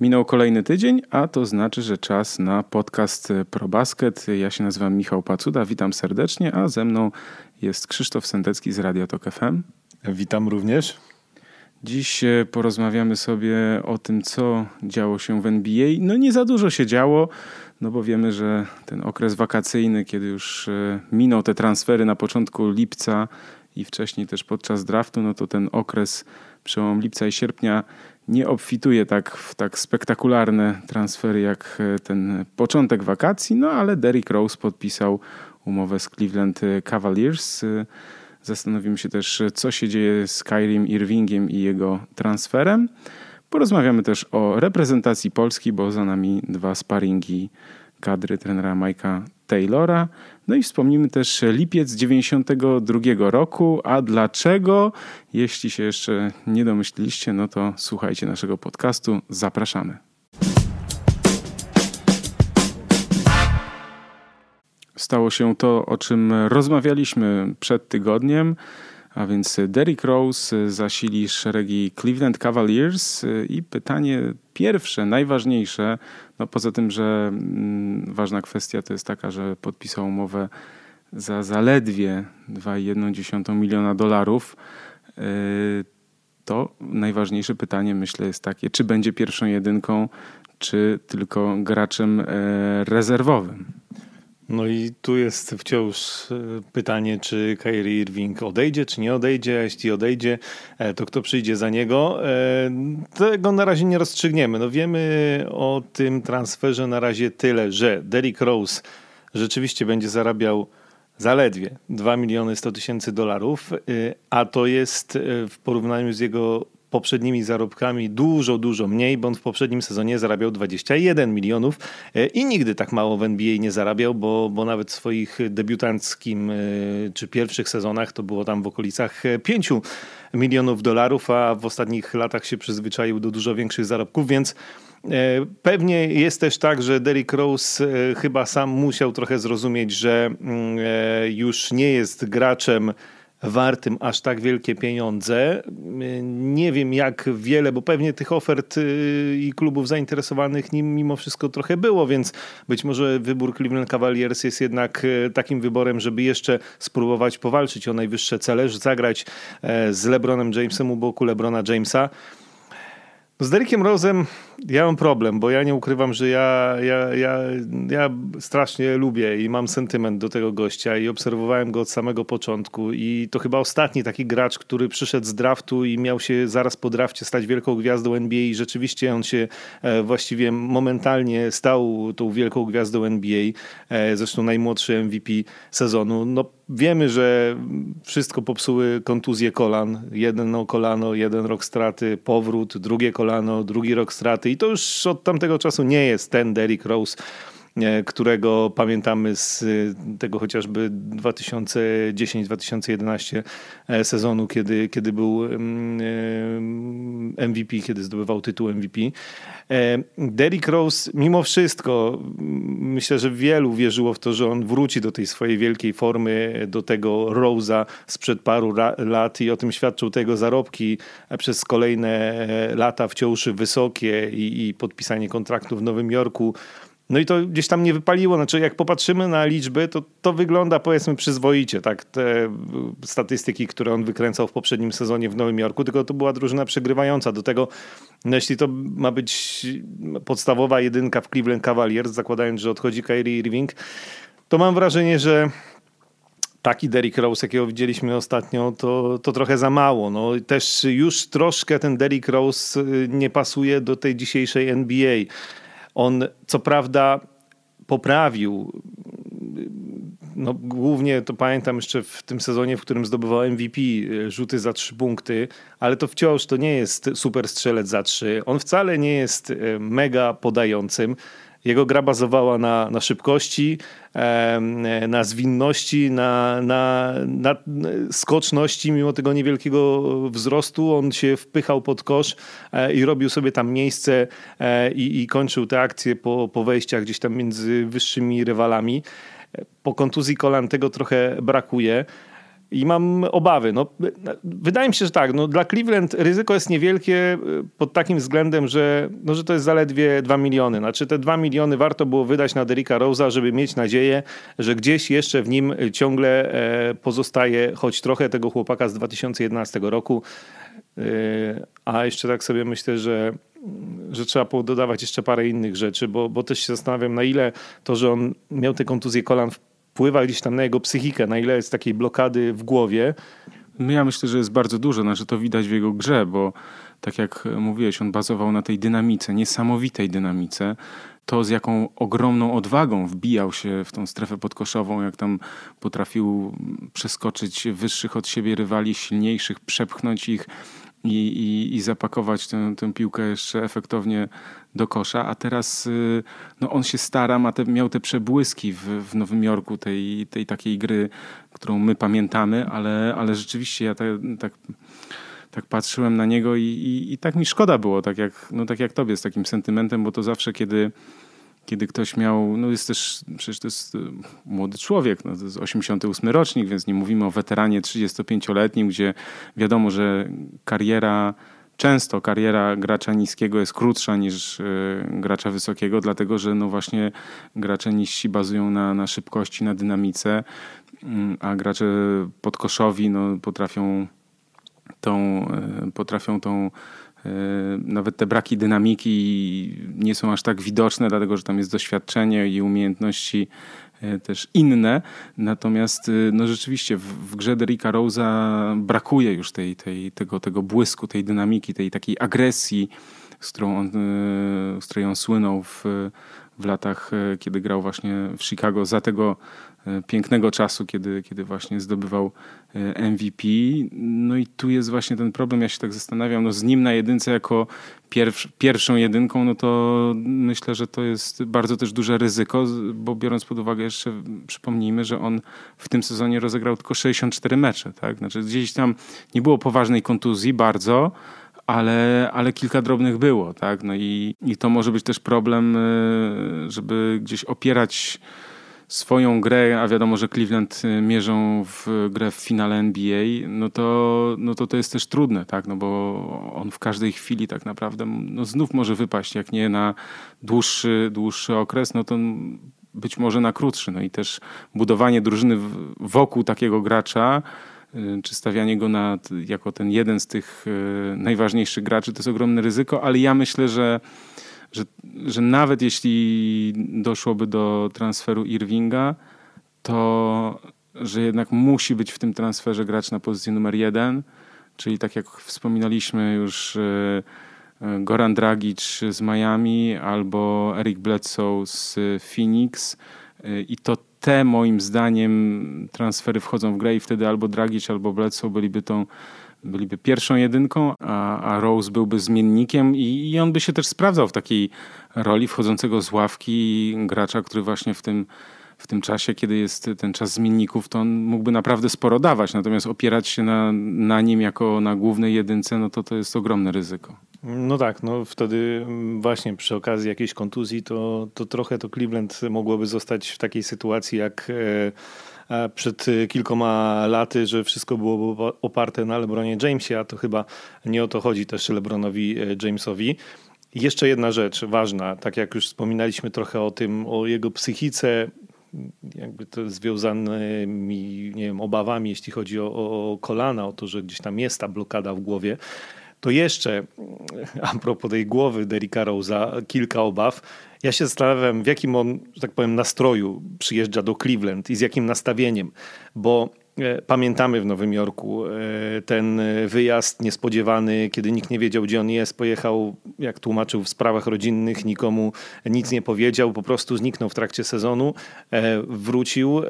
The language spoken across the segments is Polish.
Minął kolejny tydzień, a to znaczy, że czas na podcast ProBasket. Ja się nazywam Michał Pacuda, witam serdecznie, a ze mną jest Krzysztof Sendecki z Radiotok FM. Witam również. Dziś e, porozmawiamy sobie o tym, co działo się w NBA. No nie za dużo się działo, no bo wiemy, że ten okres wakacyjny, kiedy już e, minął te transfery na początku lipca i wcześniej też podczas draftu, no to ten okres przełom lipca i sierpnia nie obfituje tak w tak spektakularne transfery jak e, ten początek wakacji, no ale Derrick Rose podpisał umowę z Cleveland Cavaliers. Zastanowimy się też, co się dzieje z Kyrim Irvingiem i jego transferem. Porozmawiamy też o reprezentacji Polski, bo za nami dwa sparingi kadry trenera Mike'a Taylora. No i wspomnimy też lipiec 92 roku. A dlaczego? Jeśli się jeszcze nie domyśliliście, no to słuchajcie naszego podcastu. Zapraszamy. Stało się to, o czym rozmawialiśmy przed tygodniem, a więc Derrick Rose zasili szeregi Cleveland Cavaliers i pytanie pierwsze, najważniejsze, no poza tym, że mm, ważna kwestia to jest taka, że podpisał umowę za zaledwie 2,1 miliona dolarów, y, to najważniejsze pytanie myślę jest takie, czy będzie pierwszą jedynką, czy tylko graczem e, rezerwowym. No i tu jest wciąż e, pytanie, czy Kyrie Irving odejdzie, czy nie odejdzie. A jeśli odejdzie, e, to kto przyjdzie za niego? E, tego na razie nie rozstrzygniemy. No wiemy o tym transferze na razie tyle, że Derrick Rose rzeczywiście będzie zarabiał zaledwie 2 miliony 100 tysięcy dolarów, a to jest w porównaniu z jego poprzednimi zarobkami dużo, dużo mniej, bo on w poprzednim sezonie zarabiał 21 milionów e, i nigdy tak mało w NBA nie zarabiał, bo, bo nawet w swoich debiutanckim e, czy pierwszych sezonach to było tam w okolicach 5 milionów dolarów, a w ostatnich latach się przyzwyczaił do dużo większych zarobków, więc e, Pewnie jest też tak, że Derrick Rose chyba sam musiał trochę zrozumieć, że mm, już nie jest graczem wartym aż tak wielkie pieniądze. Nie wiem jak wiele, bo pewnie tych ofert y, i klubów zainteresowanych nim mimo wszystko trochę było, więc być może wybór Cleveland Cavaliers jest jednak y, takim wyborem, żeby jeszcze spróbować powalczyć o najwyższe cele, zagrać e, z LeBronem Jamesem u boku LeBrona Jamesa. Z Derekiem Rosem ja mam problem, bo ja nie ukrywam, że ja, ja, ja, ja strasznie lubię i mam sentyment do tego gościa i obserwowałem go od samego początku i to chyba ostatni taki gracz, który przyszedł z draftu i miał się zaraz po drafcie stać wielką gwiazdą NBA i rzeczywiście on się e, właściwie momentalnie stał tą wielką gwiazdą NBA, e, zresztą najmłodszy MVP sezonu. No Wiemy, że wszystko popsuły kontuzje kolan. Jedno kolano, jeden rok straty, powrót, drugie kolano, drugi rok straty. I to już od tamtego czasu nie jest ten Derrick Rose, którego pamiętamy z e, tego chociażby 2010-2011 e, sezonu, kiedy, kiedy był MVP, kiedy zdobywał tytuł MVP. Derrick Rose, mimo wszystko, myślę, że wielu wierzyło w to, że on wróci do tej swojej wielkiej formy, do tego Rose'a sprzed paru lat i o tym świadczą tego zarobki przez kolejne lata wciąż wysokie i, i podpisanie kontraktu w Nowym Jorku. No i to gdzieś tam nie wypaliło. Znaczy, jak popatrzymy na liczby, to to wygląda powiedzmy przyzwoicie, tak? Te statystyki, które on wykręcał w poprzednim sezonie w Nowym Jorku, tylko to była drużyna przegrywająca. Do tego, no jeśli to ma być podstawowa jedynka w Cleveland Cavaliers, zakładając, że odchodzi Kyrie Irving, to mam wrażenie, że taki Derrick Rose, jakiego widzieliśmy ostatnio, to, to trochę za mało. No, też już troszkę ten Derrick Rose y, nie pasuje do tej dzisiejszej NBA. On co prawda poprawił no, głównie to pamiętam jeszcze w tym sezonie, w którym zdobywał MVP e, rzuty za trzy punkty, ale to wciąż to nie jest super strzelec za trzy. On wcale nie jest e, mega podającym. Jego gra bazowała na, na szybkości, na zwinności, na, na, na skoczności, mimo tego niewielkiego wzrostu. On się wpychał pod kosz e, i robił sobie tam miejsce e, i, i kończył te akcje po, po wejściach gdzieś tam między wyższymi rywalami. Po kontuzji kolan tego trochę brakuje. I mam obawy. No, wydaje mi się, że tak, no, dla Cleveland ryzyko jest niewielkie y, pod takim względem, że, no, że to jest zaledwie 2 miliony. Znaczy te 2 miliony warto było wydać na Derricka Rose'a, żeby mieć nadzieję, że gdzieś jeszcze w nim ciągle e, pozostaje choć trochę tego chłopaka z 2011 roku. E, a jeszcze tak sobie myślę, że że trzeba dodawać jeszcze parę innych rzeczy, bo, bo też się zastanawiam, na ile to, że on miał te kontuzje kolan, wpływa gdzieś tam na jego psychikę, na ile jest takiej blokady w głowie. No ja myślę, że jest bardzo dużo, znaczy to widać w jego grze, bo tak jak mówiłeś, on bazował na tej dynamice, niesamowitej dynamice. To, z jaką ogromną odwagą wbijał się w tą strefę podkoszową, jak tam potrafił przeskoczyć wyższych od siebie rywali, silniejszych, przepchnąć ich i, i, i zapakować tę, tę piłkę jeszcze efektownie do kosza, a teraz y, no on się stara, ma te, miał te przebłyski w, w Nowym Jorku tej, tej takiej gry, którą my pamiętamy, ale, ale rzeczywiście ja tak, tak, tak patrzyłem na niego i, i, i, tak mi szkoda było, tak jak, no tak jak tobie z takim sentymentem, bo to zawsze kiedy kiedy ktoś miał, no jest też, przecież to jest y, młody człowiek, no to jest 88 rocznik, więc nie mówimy o weteranie 35-letnim, gdzie wiadomo, że kariera, często kariera gracza niskiego jest krótsza niż y, gracza wysokiego, dlatego że no właśnie gracze niżsi bazują na, na szybkości, na dynamice, mm, a gracze podkoszowi no, potrafią tą, y, potrafią tą nawet te braki dynamiki nie są aż tak widoczne, dlatego że tam jest doświadczenie i umiejętności e, też inne. Natomiast e, no rzeczywiście w, w grze Derricka Rose'a brakuje już tej, tej, tego, tego błysku, tej dynamiki, tej takiej agresji, z którą on, z której on słynął w, w latach, kiedy grał właśnie w Chicago za tego E, pięknego czasu, kiedy, kiedy właśnie zdobywał e, MVP. No i tu jest właśnie ten problem, ja się tak zastanawiam, no z nim na jedynce jako pierwsz, pierwszą jedynką, no to myślę, że to jest bardzo też duże ryzyko, bo biorąc pod uwagę jeszcze, przypomnijmy, że on w tym sezonie rozegrał tylko 64 mecze, tak? Znaczy gdzieś tam nie było poważnej kontuzji bardzo, ale, ale kilka drobnych było, tak? No i, i to może być też problem, e, żeby gdzieś opierać swoją grę, a wiadomo, że Cleveland y, mierzą w grę w finale NBA, no to, no to to jest też trudne, tak? No bo on w każdej chwili tak naprawdę no znów może wypaść, jak nie na dłuższy, dłuższy okres, no to być może na krótszy. No i też budowanie drużyny wokół takiego gracza, y, czy stawianie go na, jako ten jeden z tych y, najważniejszych graczy, to jest ogromne ryzyko, ale ja myślę, że że, że nawet jeśli doszłoby do transferu Irvinga, to że jednak musi być w tym transferze grać na pozycji numer jeden, czyli tak jak wspominaliśmy już e, e, Goran Dragic z Miami albo Eric Bledsoe z Phoenix e, i to te moim zdaniem transfery wchodzą w grę i wtedy albo Dragic albo Bledsoe byliby tą byliby pierwszą jedynką, a, a Rose byłby zmiennikiem i, i on by się też sprawdzał w takiej roli wchodzącego z ławki gracza, który właśnie w tym w tym czasie, kiedy jest ten czas zmienników, to on mógłby naprawdę sporo dawać. Natomiast opierać się na, na nim jako na głównej jedynce, no to to jest ogromne ryzyko. No tak, no wtedy właśnie przy okazji jakiejś kontuzji, to, to trochę to Cleveland mogłoby zostać w takiej sytuacji jak e, przed kilkoma laty, że wszystko było oparte na LeBronie Jamesie, a to chyba nie o to chodzi też LeBronowi e, Jamesowi. Jeszcze jedna rzecz ważna, tak jak już wspominaliśmy trochę o tym, o jego psychice, jakby to związanymi nie wiem, obawami, jeśli chodzi o, o kolana, o to, że gdzieś tam jest ta blokada w głowie, to jeszcze a propos tej głowy Derricka Rose'a, kilka obaw. Ja się zastanawiam, w jakim on, że tak powiem, nastroju przyjeżdża do Cleveland i z jakim nastawieniem, bo pamiętamy w Nowym Jorku e, ten wyjazd niespodziewany, kiedy nikt nie wiedział, gdzie on jest. Pojechał, jak tłumaczył, w sprawach rodzinnych, nikomu nic nie powiedział, po prostu zniknął w trakcie sezonu. E, wrócił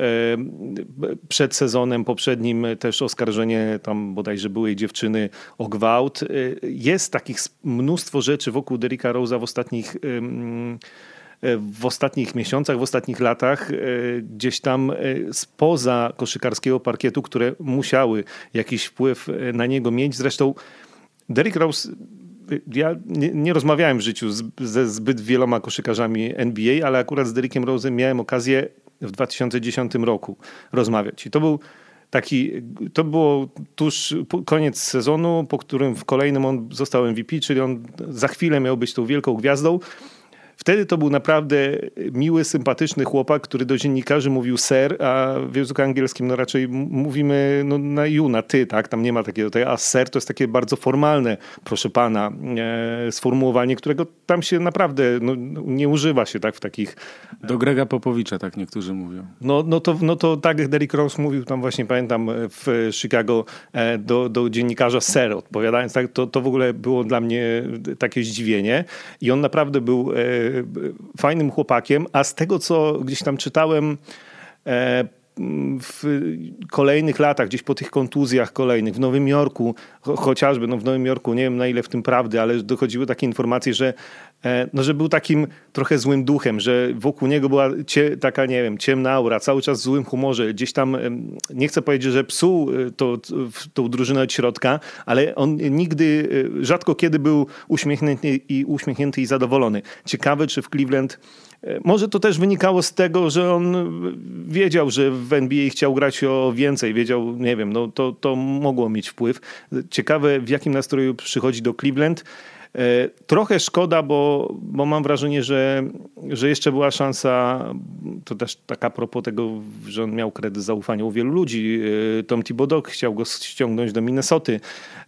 przed sezonem poprzednim też oskarżenie tam bodajże byłej dziewczyny o gwałt. Jest takich mnóstwo rzeczy wokół Derricka Rose'a w ostatnich w ostatnich miesiącach, w ostatnich latach e, gdzieś tam e, spoza koszykarskiego parkietu, które musiały jakiś wpływ e, na niego mieć. Zresztą Derrick Rose ja nie, nie, rozmawiałem w życiu z, ze zbyt wieloma koszykarzami NBA, ale akurat z Derrickiem Rose'em miałem okazję w 2010 roku rozmawiać. I to był taki, to było tuż koniec sezonu, po którym w kolejnym on został MVP, czyli on za chwilę miał być tą wielką gwiazdą. Wtedy to był naprawdę miły, sympatyczny chłopak, który do dziennikarzy mówił ser, a w języku angielskim no raczej mówimy no, na you, na ty, tak? Tam nie ma takiego, a ser to jest takie bardzo formalne, proszę pana, e, sformułowanie, którego tam się naprawdę no, nie używa się tak w takich... Do Grega Popowicza tak niektórzy mówią. No, no, to, no to tak Derrick Rose mówił tam właśnie, pamiętam w Chicago e, do, do dziennikarza ser odpowiadając, tak, to, to w ogóle było dla mnie takie zdziwienie i on naprawdę był e, fajnym chłopakiem, a z tego, co gdzieś tam czytałem e, w kolejnych latach, gdzieś po tych kontuzjach kolejnych, w Nowym Jorku, chociażby no w Nowym Jorku, nie wiem na ile w tym prawdy, ale dochodziły takie informacje, że, e, no, że był takim trochę złym duchem, że wokół niego była cie, taka, nie wiem, ciemna aura, cały czas w złym humorze, gdzieś tam, nie chcę powiedzieć, że psuł e, to, tą drużynę od środka, ale on nigdy, rzadko kiedy był uśmiechnięty i, uśmiechnięty i zadowolony. Ciekawe, czy w Cleveland może to też wynikało z tego, że on wiedział, że w NBA chciał grać o więcej, wiedział, nie wiem, no to, to mogło mieć wpływ. Ciekawe, w jakim nastroju przychodzi do Cleveland. E, trochę szkoda, bo, bo mam wrażenie, że, że jeszcze była szansa, to też tak a propos tego, że on miał kredyt zaufania u wielu ludzi. E, Tom Thibodeau chciał go ściągnąć do Minnesoty.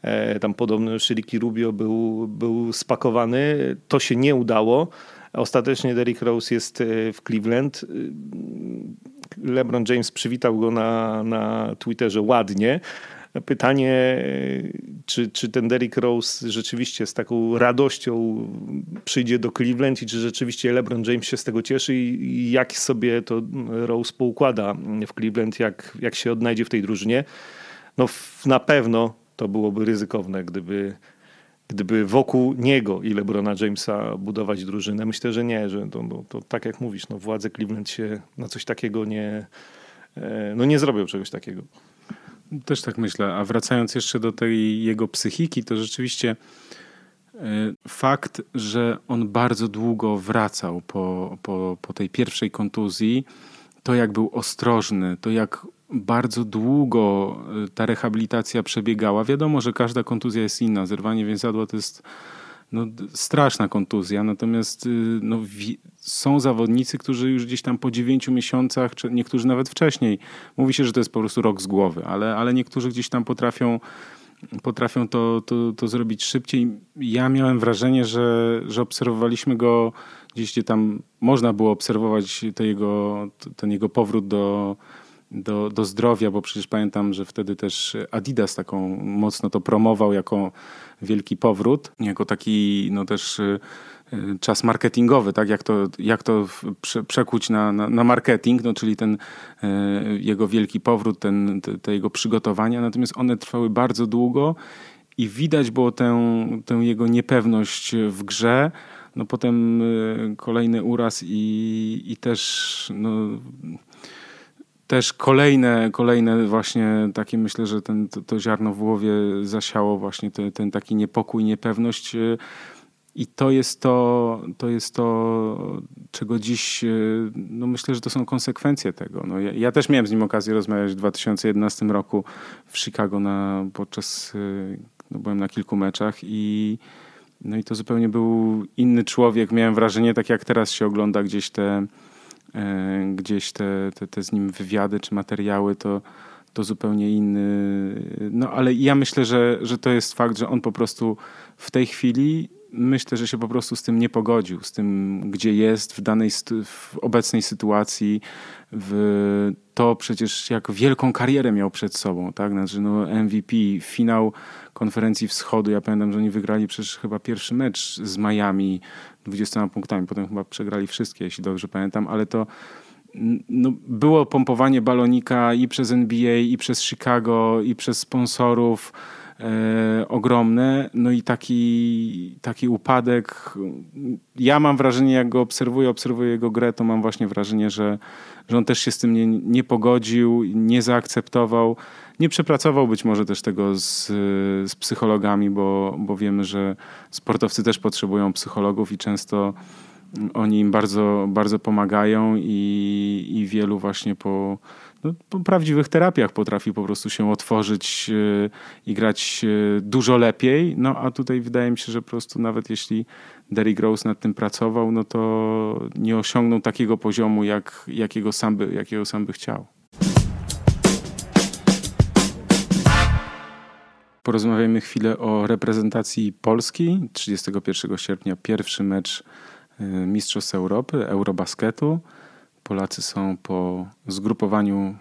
E, tam podobno Shiriki Rubio był, był spakowany. To się nie udało. Ostatecznie Derrick Rose jest e, w Cleveland. E, LeBron James przywitał go na, na Twitterze ładnie. Pytanie, e, czy, czy ten Derrick Rose rzeczywiście z taką radością przyjdzie do Cleveland i czy rzeczywiście LeBron James się z tego cieszy i jak sobie to Rose poukłada w Cleveland, jak, jak się odnajdzie w tej drużynie. No na pewno to byłoby ryzykowne, gdyby gdyby wokół niego i LeBrona Jamesa budować drużynę. Myślę, że nie, że to, to, to tak jak mówisz, no władze Cleveland się na coś takiego nie, e, no nie zrobią czegoś takiego. Też tak myślę. A wracając jeszcze do tej jego psychiki, to rzeczywiście e, fakt, że on bardzo długo wracał po, po, po tej pierwszej kontuzji, to jak był ostrożny, to jak bardzo długo y, ta rehabilitacja przebiegała. Wiadomo, że każda kontuzja jest inna. Zerwanie więzadła to jest no, straszna kontuzja, natomiast y, no, są zawodnicy, którzy już gdzieś tam po dziewięciu miesiącach, czy niektórzy nawet wcześniej, mówi się, że to jest po prostu rok z głowy, ale, ale niektórzy gdzieś tam potrafią potrafią to, to, to zrobić szybciej. Ja miałem wrażenie, że, że obserwowaliśmy go gdzieś, gdzie tam można było obserwować jego, ten jego powrót do, do, do zdrowia, bo przecież pamiętam, że wtedy też Adidas taką mocno to promował jako wielki powrót, jako taki no też y, y, czas marketingowy, tak? Jak to, jak to przekuć na, na, na marketing, no czyli ten y, jego wielki powrót, ten, te, te jego przygotowania, natomiast one trwały bardzo długo i widać było tę, tę jego niepewność w grze, no potem kolejny uraz i, i też no, też kolejne, kolejne właśnie takie myślę, że ten, to, to ziarno w głowie zasiało właśnie ten, ten taki niepokój, niepewność. Y, I to jest to, to jest to, czego dziś, y, no myślę, że to są konsekwencje tego. No ja, ja też miałem z nim okazję rozmawiać w 2011 roku w Chicago na, podczas, y, no byłem na kilku meczach i no i to zupełnie był inny człowiek. Miałem wrażenie, tak jak teraz się ogląda gdzieś te E, gdzieś te, te, te z nim wywiady czy materiały, to, to zupełnie inny. No ale ja myślę, że, że to jest fakt, że on po prostu w tej chwili myślę, że się po prostu z tym nie pogodził, z tym, gdzie jest w danej w obecnej sytuacji. W to przecież jak wielką karierę miał przed sobą, tak? Znaczy, no MVP, finał konferencji wschodu. Ja pamiętam, że oni wygrali przecież chyba pierwszy mecz z Miami 20 punktami. Potem chyba przegrali wszystkie, jeśli dobrze pamiętam, ale to no, było pompowanie balonika i przez NBA, i przez Chicago, i przez sponsorów e, ogromne. No i taki, taki upadek. Ja mam wrażenie, jak go obserwuję, obserwuję jego grę, to mam właśnie wrażenie, że, że on też się z tym nie, nie pogodził, nie zaakceptował nie przepracował być może też tego z, z psychologami, bo, bo wiemy, że sportowcy też potrzebują psychologów i często oni im bardzo, bardzo pomagają i, i wielu właśnie po no, po prawdziwych terapiach potrafi po prostu się otworzyć e, i grać e, dużo lepiej. No a tutaj wydaje mi się, że po prostu nawet jeśli Derrick Rose nad tym pracował, no to nie osiągnął takiego poziomu, jak, jakiego, sam by, jakiego sam by chciał. Porozmawiajmy chwilę o reprezentacji Polski. 31 sierpnia pierwszy mecz e, Mistrzostw Europy, Eurobasketu. Polacy są po zgrupowaniu e,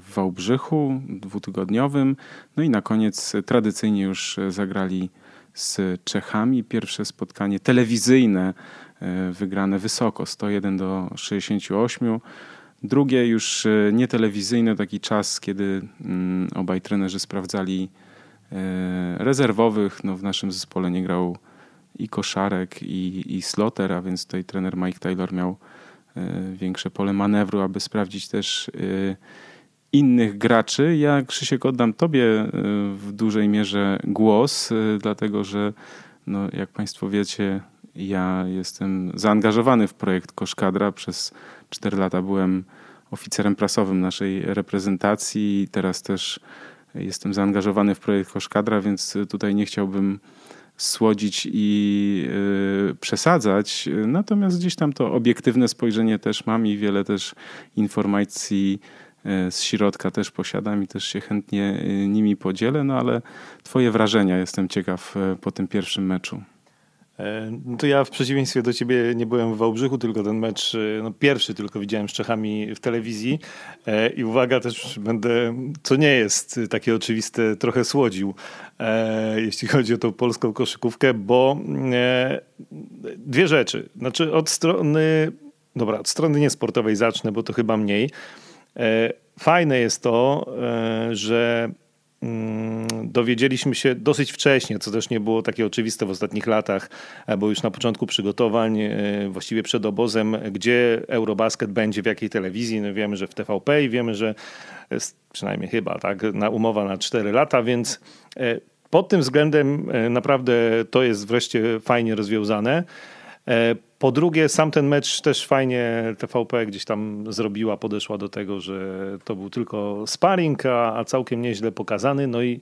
w Wałbrzychu dwutygodniowym. No i na koniec tradycyjnie już zagrali z Czechami. Pierwsze spotkanie telewizyjne e, wygrane wysoko 101 do 68. Drugie już nie telewizyjne, taki czas, kiedy mm, obaj trenerzy sprawdzali E, rezerwowych. No, w naszym zespole nie grał i Koszarek, i, i Sloter, a więc tutaj trener Mike Taylor miał e, większe pole manewru, aby sprawdzić też e, innych graczy. Ja, Krzysiek, oddam Tobie w dużej mierze głos, dlatego że, no, jak Państwo wiecie, ja jestem zaangażowany w projekt Koszkadra. Przez 4 lata byłem oficerem prasowym naszej reprezentacji i teraz też Jestem zaangażowany w projekt Koszkadra, więc tutaj nie chciałbym słodzić i yy, przesadzać. Natomiast gdzieś tam to obiektywne spojrzenie też mam i wiele też informacji y, z środka też posiadam i też się chętnie y, nimi podzielę, no ale twoje wrażenia jestem ciekaw y, po tym pierwszym meczu. E, no to ja w przeciwieństwie do ciebie nie byłem w Wałbrzychu, tylko ten mecz, e, no pierwszy tylko widziałem z Czechami w telewizji e, i uwaga też będę, co nie jest takie oczywiste, trochę słodził, jeśli chodzi o tą polską koszykówkę, bo dwie rzeczy. Znaczy od strony, dobra, od strony niesportowej zacznę, bo to chyba mniej. Fajne jest to, że Mm, dowiedzieliśmy się dosyć wcześnie, co też nie było takie oczywiste w ostatnich latach, e, bo już na początku przygotowań, e, właściwie przed obozem, gdzie Eurobasket będzie, w jakiej telewizji. No wiemy, że w TVP i wiemy, że przynajmniej chyba tak, na umowa na 4 lata, więc e, pod tym względem naprawdę to jest wreszcie fajnie rozwiązane. Po drugie, sam ten mecz też fajnie TVP gdzieś tam zrobiła, podeszła do tego, że to był tylko sparring, a, całkiem nieźle pokazany. No i,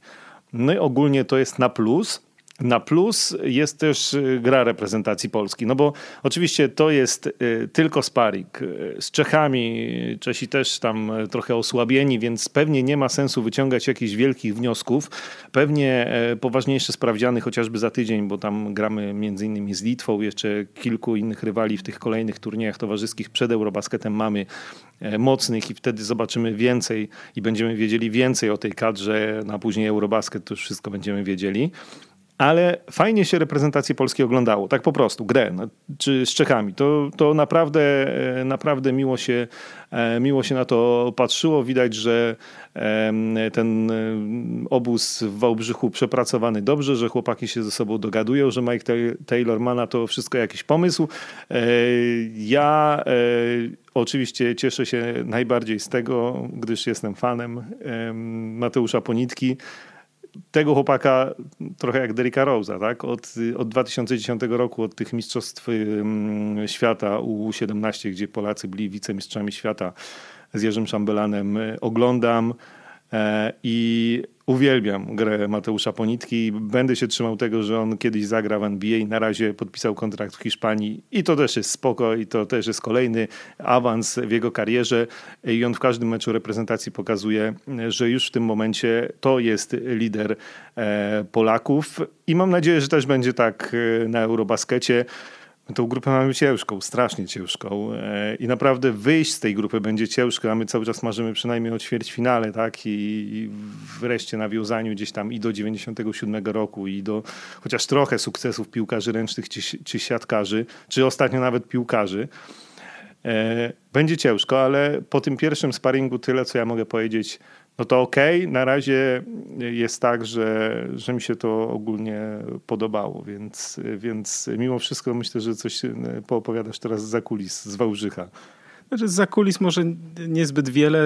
no i ogólnie to jest na plus. Na plus jest też y, gra reprezentacji Polski, no bo oczywiście to jest y, tylko sparring. Y, z Czechami Czesi też tam trochę osłabieni, więc pewnie nie ma sensu wyciągać jakichś wielkich wniosków. Pewnie poważniejsze sprawdziany chociażby za tydzień, bo tam gramy między innymi z Litwą, jeszcze kilku innych rywali w tych kolejnych turniejach towarzyskich przed Eurobasketem mamy e, mocnych i wtedy zobaczymy więcej i będziemy wiedzieli więcej o tej kadrze na później Eurobasket, to już wszystko będziemy wiedzieli ale fajnie się reprezentację Polski oglądało, tak po prostu, grę, no, czy z Czechami. To, to naprawdę, e, naprawdę miło się, e, miło się na to patrzyło. Widać, że ten obóz w Wałbrzychu przepracowany dobrze, że chłopaki się ze sobą dogadują, że Mike Taylor ma na to wszystko jakiś pomysł. E, ja oczywiście cieszę się najbardziej z tego, gdyż jestem fanem Mateusza Ponitki tego chłopaka trochę jak Derricka Rose'a, tak? Od, od 2010 roku, od tych mistrzostw świata U17, gdzie Polacy byli wicemistrzami świata z Jerzym Szambelanem, oglądam e, i Uwielbiam grę Mateusza Ponitki. Będę się trzymał tego, że on kiedyś zagra w NBA. Na razie podpisał kontrakt w Hiszpanii i to też jest spoko i to też jest kolejny awans w jego karierze. I on w każdym meczu reprezentacji pokazuje, że już w tym momencie to jest lider e, Polaków. I mam nadzieję, że też będzie tak e, na Eurobaskecie. Tą grupę mamy ciężką, strasznie ciężką e, i naprawdę wyjść z tej grupy będzie ciężko, a my cały czas marzymy przynajmniej o ćwierćfinale, tak? I wreszcie nawiązaniu gdzieś tam i do 97 roku i do chociaż trochę sukcesów piłkarzy ręcznych czy, czy siatkarzy, czy ostatnio nawet piłkarzy. E, będzie ciężko, ale po tym pierwszym sparingu tyle, co ja mogę powiedzieć no to okej, okay. na razie jest tak, że, że mi się to ogólnie podobało, więc, więc mimo wszystko myślę, że coś poopowiadasz teraz za kulis, z Wałbrzycha. Znaczy za kulis może niezbyt wiele.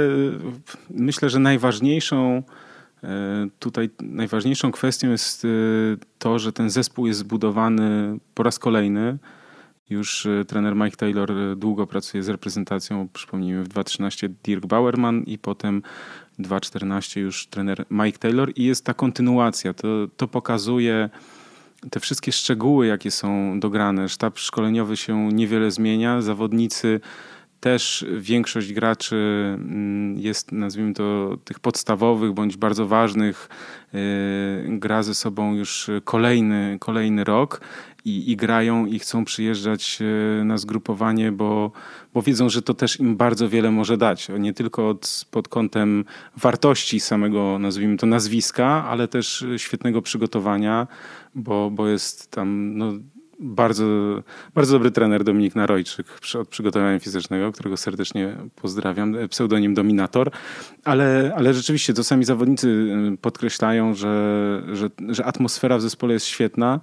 Myślę, że najważniejszą e, tutaj najważniejszą kwestią jest e, to, że ten zespół jest zbudowany po raz kolejny już trener Mike Taylor długo pracuje z reprezentacją. Przypomnijmy, w 2013 Dirk Bauerman i potem 2014 już trener Mike Taylor i jest ta kontynuacja. To, to pokazuje te wszystkie szczegóły, jakie są dograne. Sztab szkoleniowy się niewiele zmienia, zawodnicy też większość graczy mm, jest, nazwijmy to, tych podstawowych bądź bardzo ważnych, y, gra ze sobą już kolejny, kolejny rok i, i grają i chcą przyjeżdżać y, na zgrupowanie, bo, bo wiedzą, że to też im bardzo wiele może dać. Nie tylko od, pod kątem wartości samego, nazwijmy to, nazwiska, ale też świetnego przygotowania, bo, bo jest tam no, bardzo, bardzo dobry trener Dominik Narojczyk od przygotowania fizycznego, którego serdecznie pozdrawiam, pseudonim Dominator, ale, ale rzeczywiście to sami zawodnicy y, podkreślają, że, że, że atmosfera w zespole jest świetna.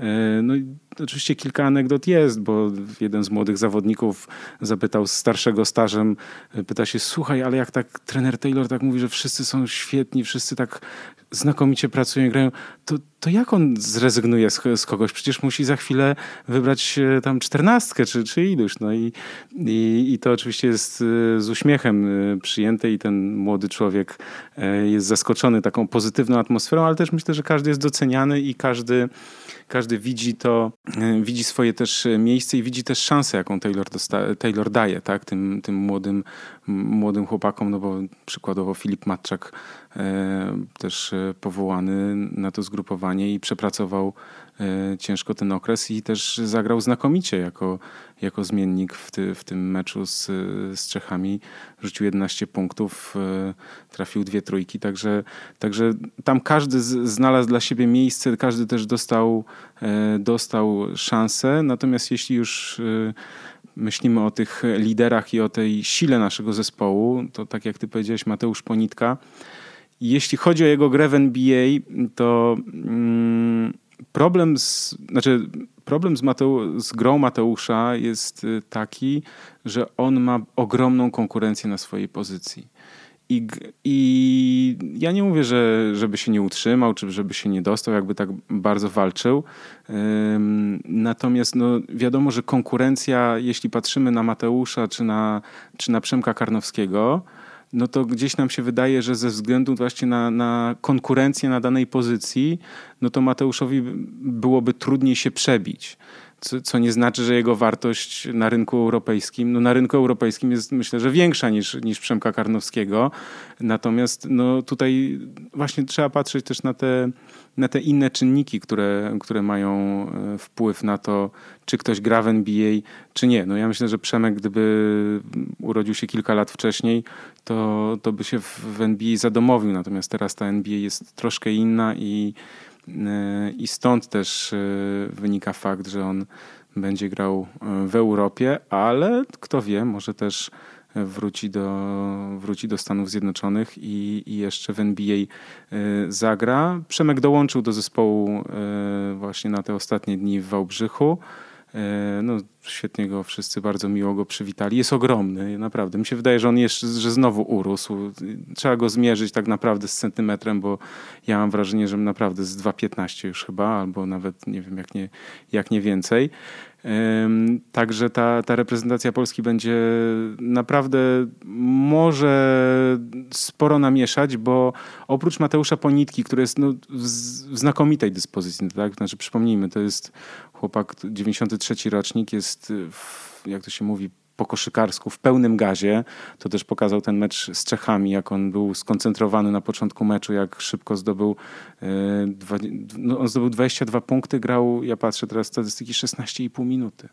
Y, no i oczywiście kilka anegdot jest, bo jeden z młodych zawodników zapytał starszego stażem, y, pyta się, słuchaj, ale jak tak trener Taylor tak mówi, że wszyscy są świetni, wszyscy tak znakomicie pracują grają, to, to jak on zrezygnuje z, z, kogoś? Przecież musi za chwilę wybrać tam czternastkę czy, czy iluś. No i, i, i to oczywiście jest e, z uśmiechem e, przyjęte i ten młody człowiek jest zaskoczony taką pozytywną atmosferą, ale też myślę, że każdy jest doceniany i każdy, każdy widzi to, widzi swoje też miejsce i widzi też szansę, jaką Taylor, Taylor daje tak? tym, tym młodym, młodym chłopakom, no bo przykładowo Filip Matczak też powołany na to zgrupowanie i przepracował e, ciężko ten okres i też zagrał znakomicie jako, jako zmiennik w, ty, w tym meczu z, z Czechami. Rzucił 11 punktów, e, trafił dwie trójki, także, także tam każdy znalazł dla siebie miejsce, każdy też dostał, e, dostał szansę. Natomiast jeśli już myślimy o tych liderach i o tej sile naszego zespołu, to tak jak ty powiedziałeś, Mateusz Ponitka, jeśli chodzi o jego grę w NBA, to mm, problem z, znaczy problem z, Mateu, z grą Mateusza jest y, taki, że on ma ogromną konkurencję na swojej pozycji. I, I ja nie mówię, że żeby się nie utrzymał, czy żeby się nie dostał, jakby tak bardzo walczył. Natomiast no, wiadomo, że konkurencja, jeśli patrzymy na Mateusza czy na, czy na Przemka Karnowskiego, no to gdzieś nam się wydaje, że ze względu właśnie na, na konkurencję na danej pozycji, no to Mateuszowi byłoby trudniej się przebić. Co, co, nie znaczy, że jego wartość na rynku europejskim, no na rynku europejskim jest myślę, że większa niż, niż Przemka Karnowskiego. Natomiast no tutaj właśnie trzeba patrzeć też na te, na te inne czynniki, które, które mają e, wpływ na to, czy ktoś gra w NBA, czy nie. No ja myślę, że Przemek, gdyby urodził się kilka lat wcześniej, to, to by się w NBA zadomowił. Natomiast teraz ta NBA jest troszkę inna i, i stąd też e, wynika fakt, że on będzie grał w Europie, ale kto wie, może też wróci do, wróci do Stanów Zjednoczonych i, i jeszcze w NBA e, zagra. Przemek dołączył do zespołu e, właśnie na te ostatnie dni w Wałbrzychu. E, no, świetnie go wszyscy bardzo miło go przywitali. Jest ogromny, naprawdę. Mi się wydaje, że on jeszcze, że znowu urósł. Trzeba go zmierzyć tak naprawdę z centymetrem, bo ja mam wrażenie, że naprawdę z 2,15 już chyba, albo nawet nie wiem, jak nie, jak nie więcej. Także ta, ta reprezentacja Polski będzie naprawdę może sporo namieszać, bo oprócz Mateusza Ponitki, który jest no, w znakomitej dyspozycji, tak? Znaczy przypomnijmy, to jest chłopak 93 rocznik, jest jak to się mówi po koszykarsku w pełnym gazie. To też pokazał ten mecz z Czechami, jak on był skoncentrowany na początku meczu, jak szybko zdobył, e, no on zdobył 22 punkty, grał, ja patrzę teraz statystyki, 16,5 minuty.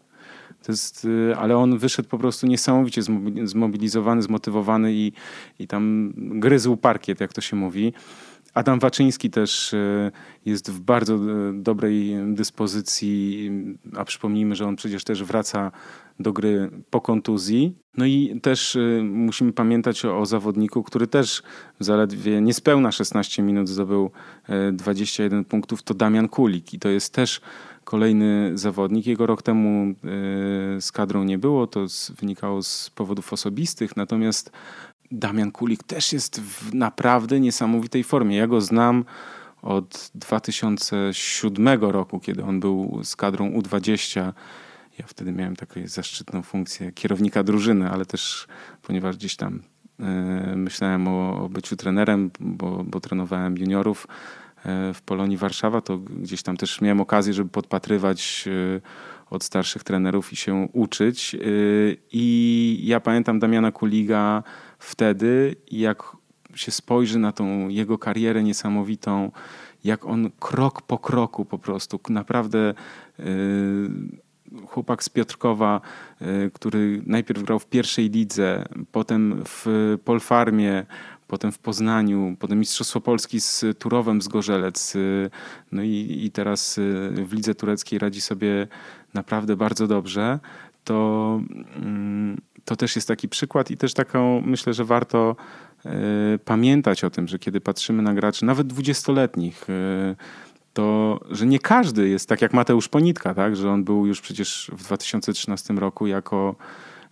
To jest, e, ale on wyszedł po prostu niesamowicie zmobilizowany, zmotywowany i, i tam gryzł parkiet, jak to się mówi. Adam Waczyński też e, jest w bardzo dobrej dyspozycji, a przypomnijmy, że on przecież też wraca do gry po kontuzji. No i też y, musimy pamiętać o, zawodniku, który też zaledwie niespełna 16 minut zdobył 21 y, punktów, to Damian Kulik i to jest też kolejny zawodnik. Jego rok temu z kadrą nie było, to wynikało z powodów osobistych, natomiast Damian Kulik też jest w naprawdę niesamowitej formie. Ja go znam od 2007 roku, kiedy on był z kadrą U20 Ja wtedy miałem taką zaszczytną funkcję kierownika drużyny, ale też ponieważ gdzieś tam e, myślałem o, byciu trenerem, bo, bo trenowałem juniorów e, w Polonii Warszawa, to gdzieś tam też miałem okazję, żeby podpatrywać e, od starszych trenerów i się uczyć. I ja pamiętam Damiana Kuliga wtedy, jak się spojrzy na tą jego karierę niesamowitą, jak on krok po kroku po prostu naprawdę chłopak z Piotrkowa, y, który najpierw grał w pierwszej lidze, potem w Polfarmie, potem w Poznaniu, potem Mistrzostwo Polski z Turowem z Gorzelec. Y, no i, i teraz y, w lidze tureckiej radzi sobie naprawdę bardzo dobrze. To, mm, to też jest taki przykład i też taką, myślę, że warto pamiętać o tym, że kiedy patrzymy na graczy, nawet dwudziestoletnich, to że nie każdy jest tak jak Mateusz Ponitka, tak? że on był już przecież w 2013 roku jako,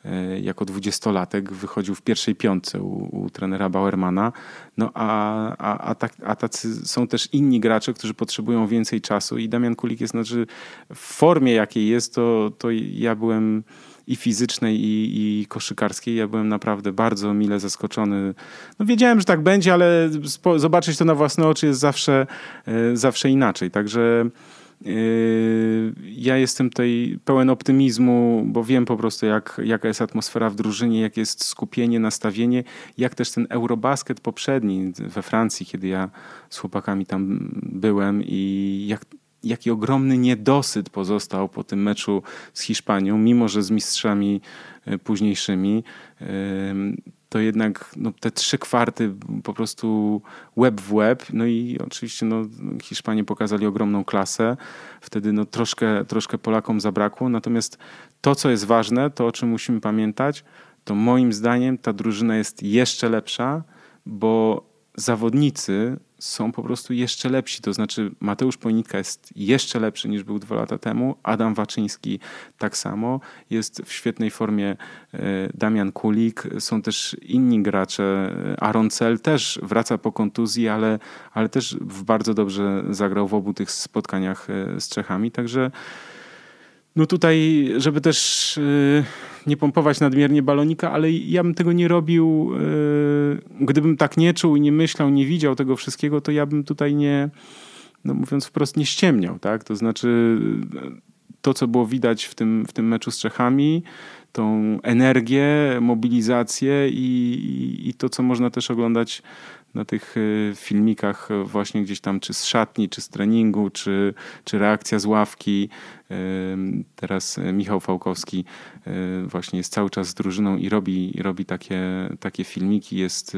e, jako dwudziestolatek, wychodził w pierwszej piątce u, u trenera Bauermana, no a, a, a, tak, a tacy są też inni gracze, którzy potrzebują więcej czasu i Damian Kulik jest, znaczy w formie jakiej jest, to, to ja byłem i fizycznej, i, i koszykarskiej. Ja byłem naprawdę bardzo mile zaskoczony. No wiedziałem, że tak będzie, ale zobaczyć to na własne oczy jest zawsze, e, zawsze inaczej. Także e, ja jestem tutaj pełen optymizmu, bo wiem po prostu, jak, jaka jest atmosfera w drużynie, jak jest skupienie, nastawienie, jak też ten Eurobasket poprzedni we Francji, kiedy ja z chłopakami tam byłem i jak jaki ogromny niedosyt pozostał po tym meczu z Hiszpanią, mimo że z mistrzami e, późniejszymi, to jednak no, te trzy kwarty po prostu łeb w łeb. No i oczywiście no, Hiszpanie pokazali ogromną klasę. Wtedy no, troszkę, troszkę Polakom zabrakło. Natomiast to, co jest ważne, to o czym musimy pamiętać, to moim zdaniem ta drużyna jest jeszcze lepsza, bo zawodnicy są po prostu jeszcze lepsi. To znaczy Mateusz Ponitka jest jeszcze lepszy niż był dwa lata temu. Adam Waczyński tak samo. Jest w świetnej formie e, Damian Kulik. Są też inni gracze. Aaron Cel też wraca po kontuzji, ale, ale też bardzo dobrze zagrał w obu tych spotkaniach e, z Czechami. Także no tutaj, żeby też y, nie pompować nadmiernie balonika, ale ja bym tego nie robił. Y, gdybym tak nie czuł nie myślał, nie widział tego wszystkiego, to ja bym tutaj nie, no mówiąc wprost, nie ściemniał. Tak? To znaczy to, co było widać w tym, w tym meczu z Czechami, tą energię, mobilizację i, i, i to, co można też oglądać na tych e, filmikach właśnie gdzieś tam, czy z szatni, czy z treningu, czy, czy reakcja z ławki. E, teraz Michał Fałkowski e, właśnie jest cały czas z drużyną i robi, robi takie, takie filmiki. Jest,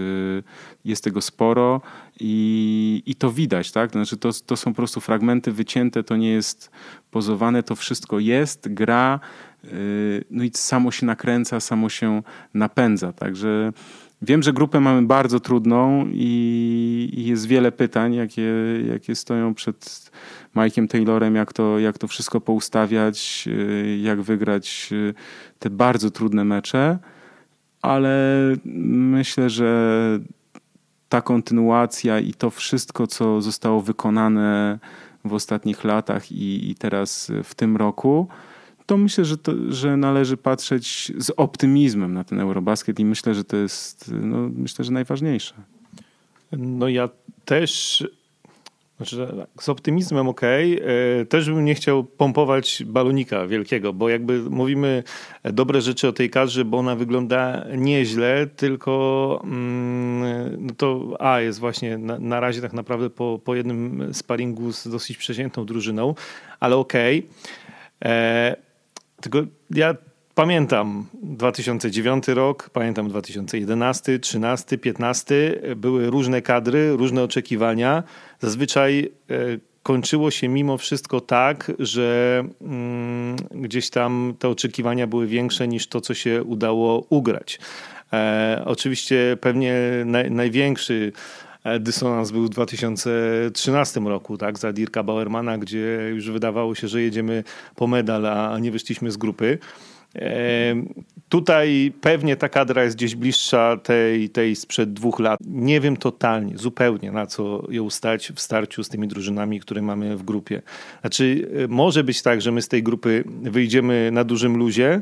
jest tego sporo i, i to widać, tak? Znaczy to, to są po prostu fragmenty wycięte, to nie jest pozowane, to wszystko jest, gra, no i samo się nakręca, samo się napędza. Także Wiem, że grupę mamy bardzo trudną i, jest wiele pytań, jakie, jakie stoją przed Mike'iem Taylorem, jak to, jak to wszystko poustawiać, y, jak wygrać y, te bardzo trudne mecze, ale myślę, że ta kontynuacja i to wszystko, co zostało wykonane w ostatnich latach i, i teraz w tym roku, to myślę, że, to, że należy patrzeć z optymizmem na ten Eurobasket i myślę, że to jest no, myślę, że najważniejsze. No ja też znaczy, tak, z optymizmem ok. Też bym nie chciał pompować balonika wielkiego, bo jakby mówimy dobre rzeczy o tej kadrze, bo ona wygląda nieźle, tylko mm, no to A jest właśnie na, na razie tak naprawdę po, po jednym sparingu z dosyć przeciętną drużyną, ale ok. E, tylko ja pamiętam 2009 rok, pamiętam 2011, 13, 15. Były różne kadry, różne oczekiwania. Zazwyczaj e, kończyło się mimo wszystko tak, że mm, gdzieś tam te oczekiwania były większe niż to, co się udało ugrać. E, oczywiście pewnie naj, największy dysonans był w 2013 roku, tak, za Dirka Bauermana, gdzie już wydawało się, że jedziemy po medal, a nie wyszliśmy z grupy. Tutaj pewnie ta kadra jest gdzieś bliższa tej, tej sprzed dwóch lat. Nie wiem totalnie, zupełnie na co ją stać w starciu z tymi drużynami, które mamy w grupie. Znaczy, może być tak, że my z tej grupy wyjdziemy na dużym luzie, E,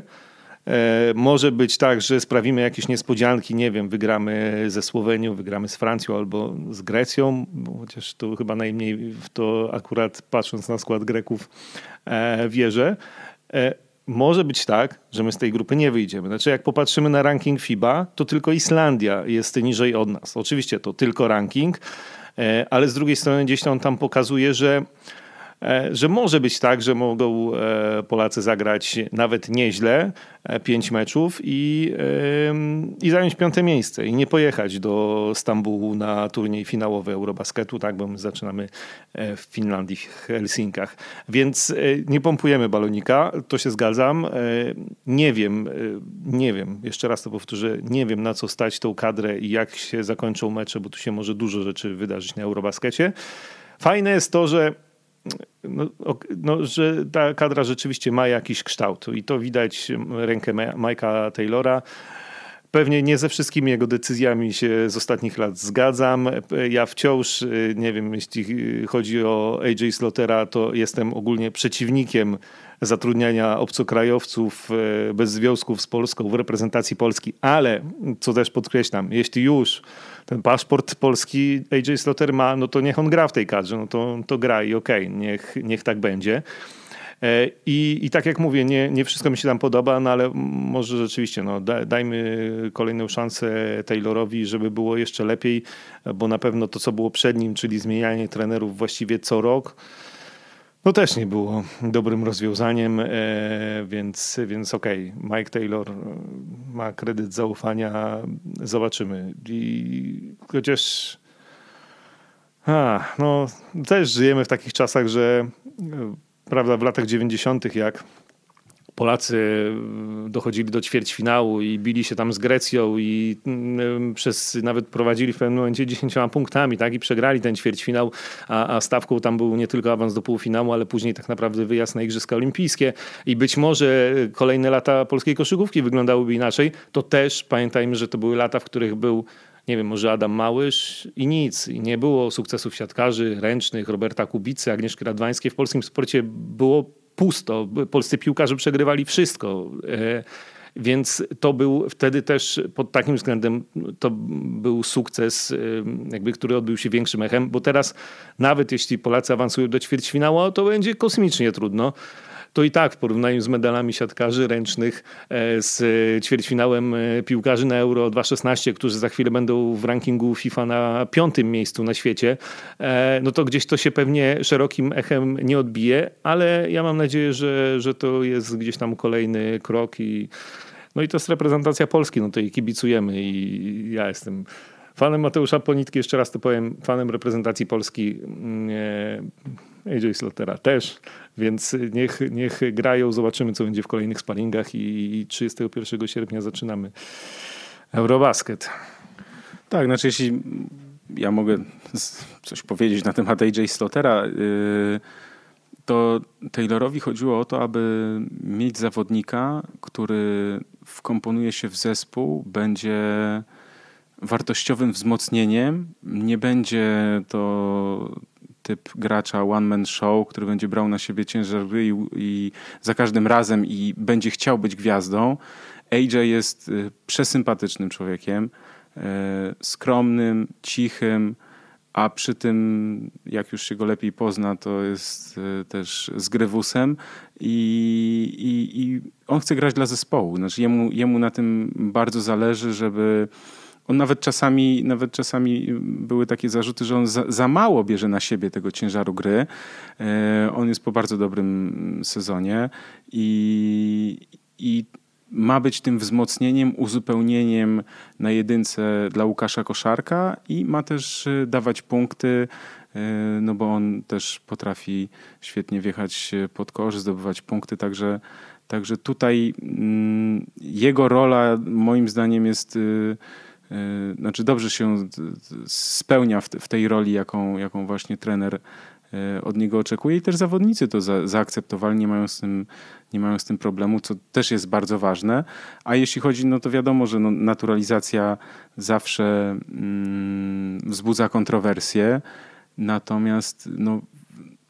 może być tak, że sprawimy jakieś niespodzianki, nie wiem, wygramy ze Słowenią, wygramy z Francją albo z Grecją, chociaż to chyba najmniej w to akurat patrząc na skład Greków e, wierzę. E, może być tak, że my z tej grupy nie wyjdziemy. Znaczy, jak popatrzymy na ranking FIBA, to tylko Islandia jest niżej od nas. Oczywiście to tylko ranking, ale z drugiej strony gdzieś on tam pokazuje, że E, że może być tak, że mogą e, Polacy zagrać nawet nieźle, e, pięć meczów i, i zająć piąte miejsce i nie pojechać do Stambułu na turniej finałowy Eurobasketu, tak, bo my zaczynamy w Finlandii, w Helsinkach. Więc nie pompujemy balonika, to się zgadzam. Nie wiem, nie wiem, jeszcze raz to powtórzę, nie wiem na co stać tą kadrę i jak się zakończą mecze, bo tu się może dużo rzeczy wydarzyć na Eurobaskecie. Fajne jest to, że no, no, że ta kadra rzeczywiście ma jakiś kształt i to widać rękę Mike'a Taylora. Pewnie nie ze wszystkimi jego decyzjami się z ostatnich lat zgadzam. Ja wciąż, y, nie wiem, jeśli chodzi o AJ Slotera, to jestem ogólnie przeciwnikiem zatrudniania obcokrajowców y, bez związków z Polską w reprezentacji Polski, ale co też podkreślam, jeśli już ten paszport polski AJ Slotter ma, no to niech on gra w tej kadrze, no to, to gra i okej, okay, niech, niech tak będzie. E, I, I tak jak mówię, nie, nie wszystko mi się tam podoba, no ale może rzeczywiście no, dajmy kolejną szansę Taylorowi, żeby było jeszcze lepiej, bo na pewno to, co było przed nim, czyli zmienianie trenerów właściwie co rok, no też nie było dobrym rozwiązaniem, e, więc, więc okej, okay. Mike Taylor e, ma kredyt zaufania, zobaczymy. I chociaż a, no, też żyjemy w takich czasach, że e, prawda, w latach 90., jak Polacy mm, dochodzili do ćwierćfinału i bili się tam z Grecją i mm, przez nawet prowadzili w pewnym momencie 10 punktami, tak? I przegrali ten ćwierćfinał, a, a stawką tam był nie tylko awans do półfinału, ale później tak naprawdę wyjazd na Igrzyska Olimpijskie i być może kolejne lata polskiej koszykówki wyglądałyby inaczej. To też pamiętajmy, że to były lata, w których był nie wiem, może Adam Małysz i nic. I nie było sukcesów siatkarzy ręcznych, Roberta Kubicy, Agnieszki Radwańskiej. W polskim sporcie było pusto. Polscy piłkarze przegrywali wszystko. E, więc to był wtedy też pod takim względem to był sukces, e, jakby, który odbył się większym echem, bo teraz nawet jeśli Polacy awansują do ćwierćfinału, to będzie kosmicznie trudno to i tak w porównaniu z medalami siatkarzy ręcznych, e, z ćwierćfinałem e, piłkarzy na Euro 2016, którzy za chwilę będą w rankingu FIFA na piątym miejscu na świecie, e, no to gdzieś to się pewnie szerokim echem nie odbije, ale ja mam nadzieję, że, że to jest gdzieś tam kolejny krok i no i to jest reprezentacja Polski, no to i kibicujemy i ja jestem fanem Mateusza Ponitki, jeszcze raz to powiem, fanem reprezentacji Polski. Mm, AJ Slotera też, więc niech, niech grają, zobaczymy co będzie w kolejnych sparingach i 31 sierpnia zaczynamy Eurobasket. Tak, znaczy jeśli ja mogę coś powiedzieć na temat AJ Slotera, yy, to Taylorowi chodziło o to, aby mieć zawodnika, który wkomponuje się w zespół, będzie wartościowym wzmocnieniem. Nie będzie to typ gracza one man show, który będzie brał na siebie ciężar i, i za każdym razem i będzie chciał być gwiazdą. AJ jest y, przesympatycznym człowiekiem, y, skromnym, cichym, a przy tym, jak już się go lepiej pozna, to jest y, też z grywusem i, i, i on chce grać dla zespołu. Znaczy jemu, jemu na tym bardzo zależy, żeby on nawet czasami, nawet czasami były takie zarzuty, że on za, za mało bierze na siebie tego ciężaru gry. E, on jest po bardzo dobrym sezonie i, i ma być tym wzmocnieniem, uzupełnieniem na jedynce dla Łukasza Koszarka i ma też e, dawać punkty, e, no bo on też potrafi świetnie wjechać pod kosz, zdobywać punkty, także, także tutaj mm, jego rola moim zdaniem jest znaczy dobrze się spełnia w, tej roli, jaką, jaką właśnie trener od niego oczekuje i też zawodnicy to za, zaakceptowali, nie mają, z tym, nie mają z tym problemu, co też jest bardzo ważne. A jeśli chodzi, no to wiadomo, że no, naturalizacja zawsze mm, wzbudza kontrowersje, natomiast no,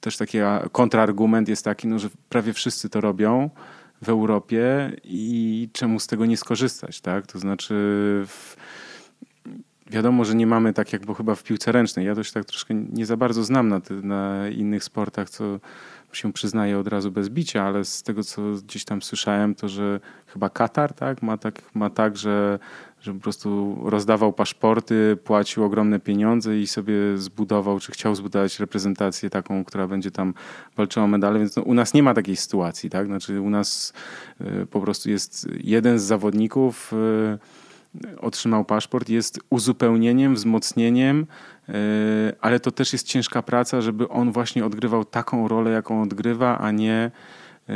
też taki kontrargument jest taki, no, że prawie wszyscy to robią w Europie i czemu z tego nie skorzystać, tak? To znaczy w, wiadomo, że nie mamy tak jak bo chyba w piłce ręcznej. Ja to się tak troszkę nie za bardzo znam na, ty, na innych sportach, co się przyznaję od razu bez bicia, ale z tego, co gdzieś tam słyszałem, to że chyba Katar tak, ma, tak, ma tak, że, że po prostu rozdawał paszporty, płacił ogromne pieniądze i sobie zbudował, czy chciał zbudować reprezentację taką, która będzie tam walczyła o medale, więc no, u nas nie ma takiej sytuacji, tak? Znaczy u nas y, po prostu jest jeden z zawodników y, otrzymał paszport, jest uzupełnieniem, wzmocnieniem, e, ale to też jest ciężka praca, żeby on właśnie odgrywał taką rolę, jaką odgrywa, a nie, e,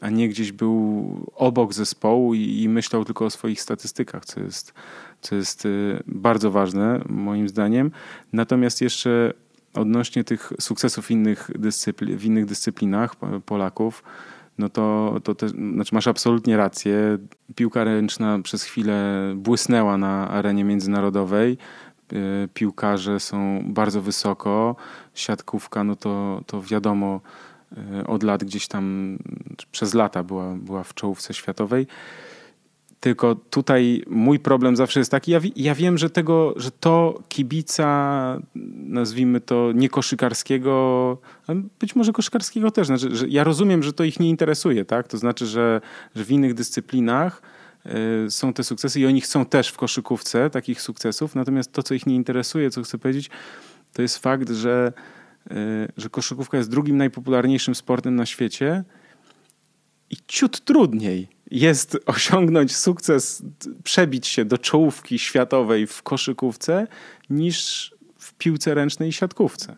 a nie gdzieś był obok zespołu i, myślał tylko o swoich statystykach, co jest, co jest e, bardzo ważne moim zdaniem. Natomiast jeszcze odnośnie tych sukcesów innych dyscypli- w innych dyscyplinach Polaków, no to, to te, znaczy masz absolutnie rację. Piłka ręczna przez chwilę błysnęła na arenie międzynarodowej. E, piłkarze są bardzo wysoko. Siatkówka, no to, to wiadomo, e, od lat gdzieś tam przez lata była, była w czołówce światowej. Tylko tutaj mój problem zawsze jest taki, ja, ja wiem, że tego, że to kibica, nazwijmy to niekoszykarskiego, być może koszykarskiego też, znaczy, że ja rozumiem, że to ich nie interesuje, tak? To znaczy, że, że w innych dyscyplinach y, są te sukcesy i oni chcą też w koszykówce takich sukcesów, natomiast to, co ich nie interesuje, co chcę powiedzieć, to jest fakt, że, y, że koszykówka jest drugim najpopularniejszym sportem na świecie i ciut trudniej jest osiągnąć sukces, przebić się do czołówki światowej w koszykówce niż w piłce ręcznej i siatkówce.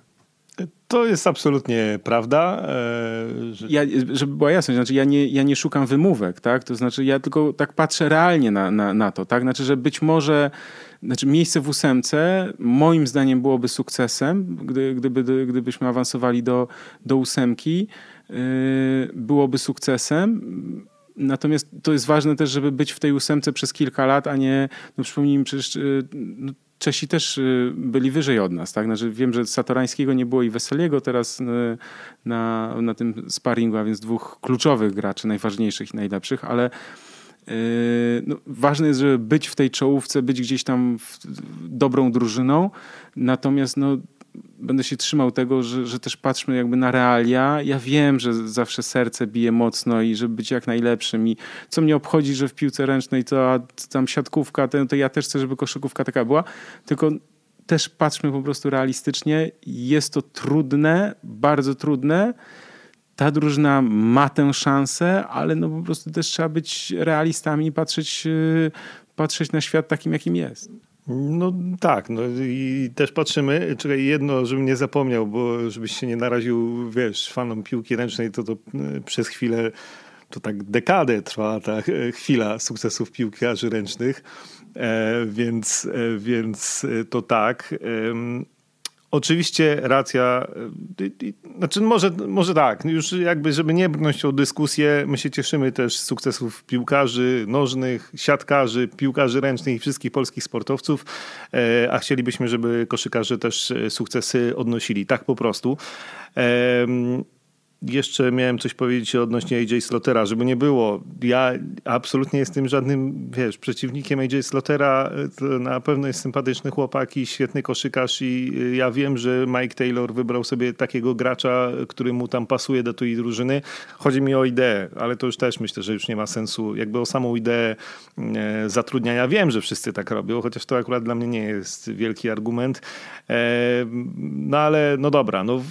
To jest absolutnie prawda. E, że... Ja, żeby była jasność, znaczy ja nie, ja nie szukam wymówek, tak? To znaczy ja tylko tak patrzę realnie na, na, na to, tak? Znaczy, że być może znaczy miejsce w ósemce moim zdaniem byłoby sukcesem, gdy, gdyby, gdybyśmy awansowali do, do ósemki, yy, byłoby sukcesem Natomiast to jest ważne też, żeby być w tej ósemce przez kilka lat, a nie, no przypomnijmy, przecież y, no, Czesi też y, byli wyżej od nas, tak? Znaczy wiem, że Satorańskiego nie było i Weseliego teraz y, na, na tym sparingu, a więc dwóch kluczowych graczy, najważniejszych i najlepszych, ale no, ważne jest, żeby być w tej czołówce, być gdzieś tam dobrą drużyną, natomiast no, będę się trzymał tego, że, że też patrzmy jakby na realia. Ja wiem, że zawsze serce bije mocno i żeby być jak najlepszym i co mnie obchodzi, że w piłce ręcznej to tam siatkówka, to, to ja też chcę, żeby koszykówka taka była, tylko też patrzmy po prostu realistycznie. Jest to trudne, bardzo trudne. Ta drużyna ma tę szansę, ale no po prostu też trzeba być realistami i patrzeć, yy, patrzeć na świat takim, jakim jest. No tak, no i też patrzymy, czekaj, jedno, żebym nie zapomniał, bo żebyś się nie naraził, wiesz, fanom piłki ręcznej, to to e, przez chwilę, to tak dekadę trwa ta chwila sukcesów piłkarzy ręcznych, e, więc, e, więc to tak. E, Oczywiście racja, y, znaczy może, może tak, już jakby, żeby nie brnąć o dyskusję, my się cieszymy też z sukcesów piłkarzy nożnych, siatkarzy, piłkarzy ręcznych i wszystkich polskich sportowców, e, a chcielibyśmy, żeby koszykarze też e, sukcesy odnosili, tak po prostu jeszcze miałem coś powiedzieć odnośnie AJ Slotera, żeby nie było. Ja absolutnie jestem żadnym, wiesz, przeciwnikiem AJ Slotera. To na pewno jest sympatyczny chłopak i świetny koszykarz i ja wiem, że Mike Taylor wybrał sobie takiego gracza, który mu tam pasuje do tej drużyny. Chodzi mi o ideę, ale to już też myślę, że już nie ma sensu. Jakby o samą ideę e, zatrudniania. Wiem, że wszyscy tak robią, chociaż to akurat dla mnie nie jest wielki argument. E, no ale no dobra, no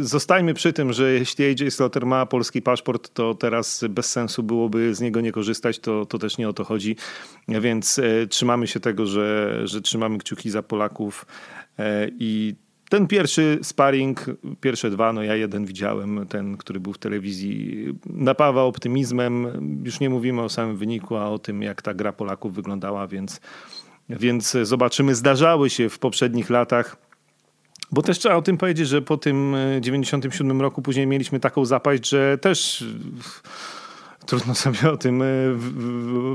zostajmy przy tym, że jeśli AJ Slaughter ma polski paszport, to teraz bez sensu byłoby z niego nie korzystać, to, to też nie o to chodzi. Więc e, trzymamy się tego, że, że trzymamy kciuki za Polaków e, i ten pierwszy sparring, pierwsze dwa, no ja jeden widziałem, ten, który był w telewizji, napawa optymizmem. Już nie mówimy o samym wyniku, a o tym, jak ta gra Polaków wyglądała, więc, więc zobaczymy. Zdarzały się w poprzednich latach Bo też trzeba o tym powiedzieć, że po tym 97 roku później mieliśmy taką zapaść, że też trudno sobie o tym e,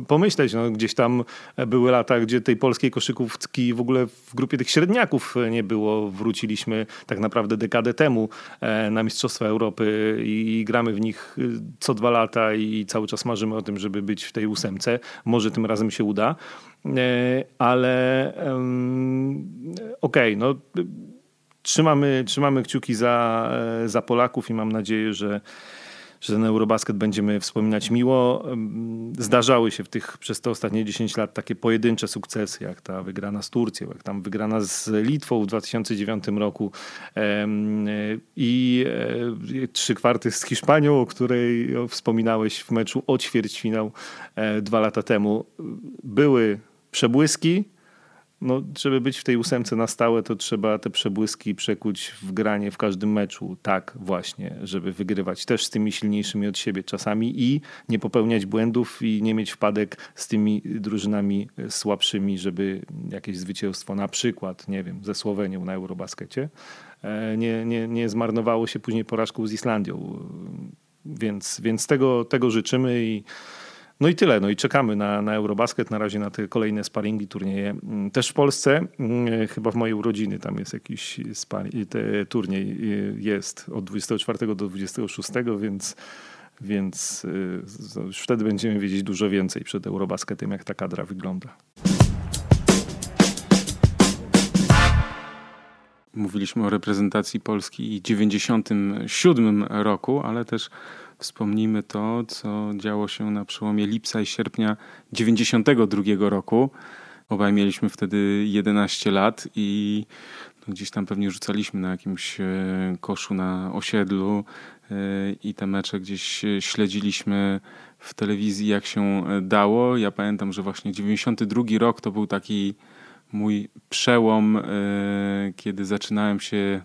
pomyśleć. No, gdzieś tam były lata, gdzie tej polskiej koszykówki w ogóle w grupie tych średniaków nie było. Wróciliśmy tak naprawdę dekadę temu e, na Mistrzostwa Europy i gramy w nich e, co dwa lata i cały czas marzymy o tym, żeby być w tej ósemce. Może tym razem się uda. Ale okej, okay, no trzymamy, trzymamy kciuki za, za Polaków i mam nadzieję, że że ten Eurobasket będziemy wspominać miło. Zdarzały się w tych, przez te ostatnie 10 lat takie pojedyncze sukcesy, jak ta wygrana z Turcją, jak tam wygrana z Litwą w 2009 roku i e, trzy kwarty z Hiszpanią, o której wspominałeś w meczu o ćwierćfinał e, dwa lata temu. Były przebłyski, no, żeby być w tej ósemce na stałe, to trzeba te przebłyski przekuć w granie w każdym meczu. Tak, właśnie, żeby wygrywać też z tymi silniejszymi od siebie czasami i nie popełniać błędów i nie mieć wpadek z tymi drużynami słabszymi, żeby jakieś zwycięstwo, na przykład, nie wiem, ze Słowenią na Eurobaskecie, e, nie, nie, nie zmarnowało się później porażką z Islandią. Więc, więc tego, tego życzymy i no i tyle. No i czekamy na, na Eurobasket, na razie na te kolejne sparingi, turnieje. Mm, też w Polsce, mm, chyba w mojej urodziny tam jest jakiś sparing, te, turniej y, jest od 24 do 26, więc więc y, już wtedy będziemy wiedzieć dużo więcej przed Eurobasketem, jak ta kadra wygląda. Mówiliśmy o reprezentacji Polski w 97 roku, ale też Wspomnijmy to, co działo się na przełomie lipca i sierpnia 92 roku. Obaj mieliśmy wtedy 11 lat i no, gdzieś tam pewnie rzucaliśmy na jakimś e, koszu na osiedlu e, i te mecze gdzieś śledziliśmy w telewizji jak się dało. Ja pamiętam, że właśnie 92 rok to był taki mój przełom, e, kiedy zaczynałem się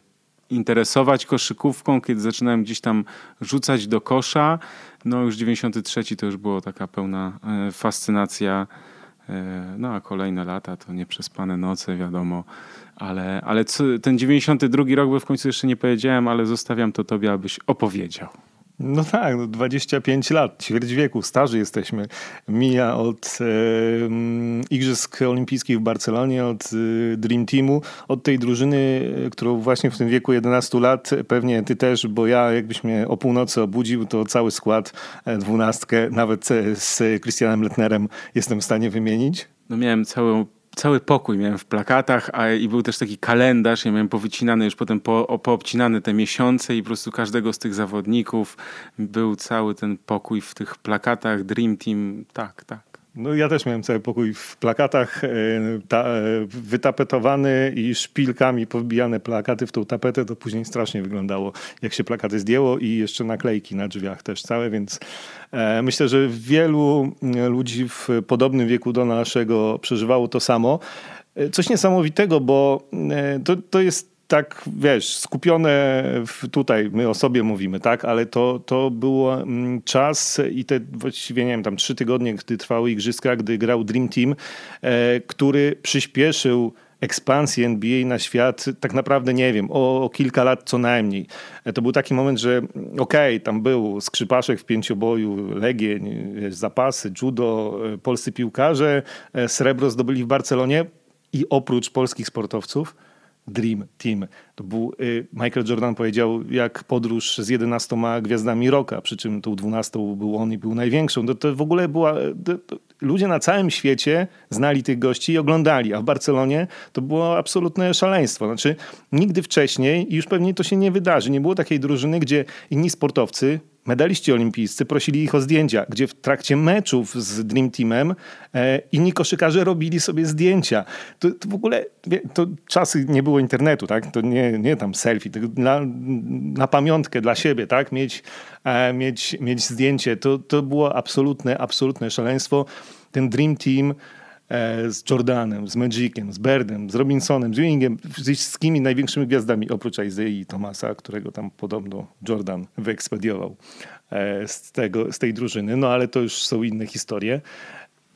interesować koszykówką, kiedy zaczynałem gdzieś tam rzucać do kosza. No już 93 to już było taka pełna e, fascynacja. E, no a kolejne lata to nieprzespane noce, wiadomo. Ale, ale co, ten 92 rok, bo w końcu jeszcze nie powiedziałem, ale zostawiam to tobie, abyś opowiedział. No tak, no 25 lat, ćwierć wieku, starzy jesteśmy. Mija od e, Igrzysk Olimpijskich w Barcelonie, od e, Dream Teamu, od tej drużyny, e, którą właśnie w tym wieku 11 lat, pewnie ty też, bo ja jakbyś mnie o północy obudził, to cały skład, e, dwunastkę, nawet e, z Christianem Letnerem jestem w stanie wymienić. No miałem całą cały pokój miałem w plakatach, a i był też taki kalendarz, ja miałem powycinane już potem po, poobcinane te miesiące i po prostu każdego z tych zawodników był cały ten pokój w tych plakatach, Dream Team, tak, tak. No ja też miałem cały pokój w plakatach, e, ta, e, wytapetowany i szpilkami powbijane plakaty w tą tapetę, to później strasznie wyglądało, jak się plakaty zdjęło i jeszcze naklejki na drzwiach też całe, więc e, myślę, że wielu ludzi w podobnym wieku do naszego przeżywało to samo. Coś niesamowitego, bo to, to jest tak, wiesz, skupione tutaj, my o sobie mówimy, tak, ale to, to był mm, czas i te właściwie, nie wiem, tam trzy tygodnie, gdy trwały igrzyska, gdy grał Dream Team, e, który przyspieszył ekspansję NBA na świat, tak naprawdę nie wiem, o, o, kilka lat co najmniej. E, to był taki moment, że okej, okay, tam był skrzypaszek w pięcioboju, Legień, zapasy, judo, e, polscy piłkarze, srebro zdobyli w Barcelonie i oprócz polskich sportowców Dream Team. To był, y, Michael Jordan powiedział, jak podróż z 11 gwiazdami roka, przy czym tą 12 był on i był największą. To, to w ogóle była. To, to, ludzie na całym świecie znali tych gości i oglądali, a w Barcelonie to było absolutne szaleństwo. Znaczy, nigdy wcześniej, i już pewnie to się nie wydarzy, nie było takiej drużyny, gdzie inni sportowcy, medaliści olimpijscy prosili ich o zdjęcia, gdzie w trakcie meczów z Dream Teamem e, inni koszykarze robili sobie zdjęcia. To, to, w ogóle, to czasy nie było internetu, tak? To nie, nie tam selfie, to dla, na pamiątkę dla siebie, tak? Mieć, e, mieć, mieć zdjęcie. To, to było absolutne, absolutne szaleństwo. Ten Dream Team z Jordanem, z Magiciem, z Birdem, z Robinsonem, z Ewingiem, wszystkimi największymi gwiazdami, oprócz Isaiah Thomasa, którego tam podobno Jordan wyekspediował e, z, tego, z tej drużyny. No ale to już są inne historie.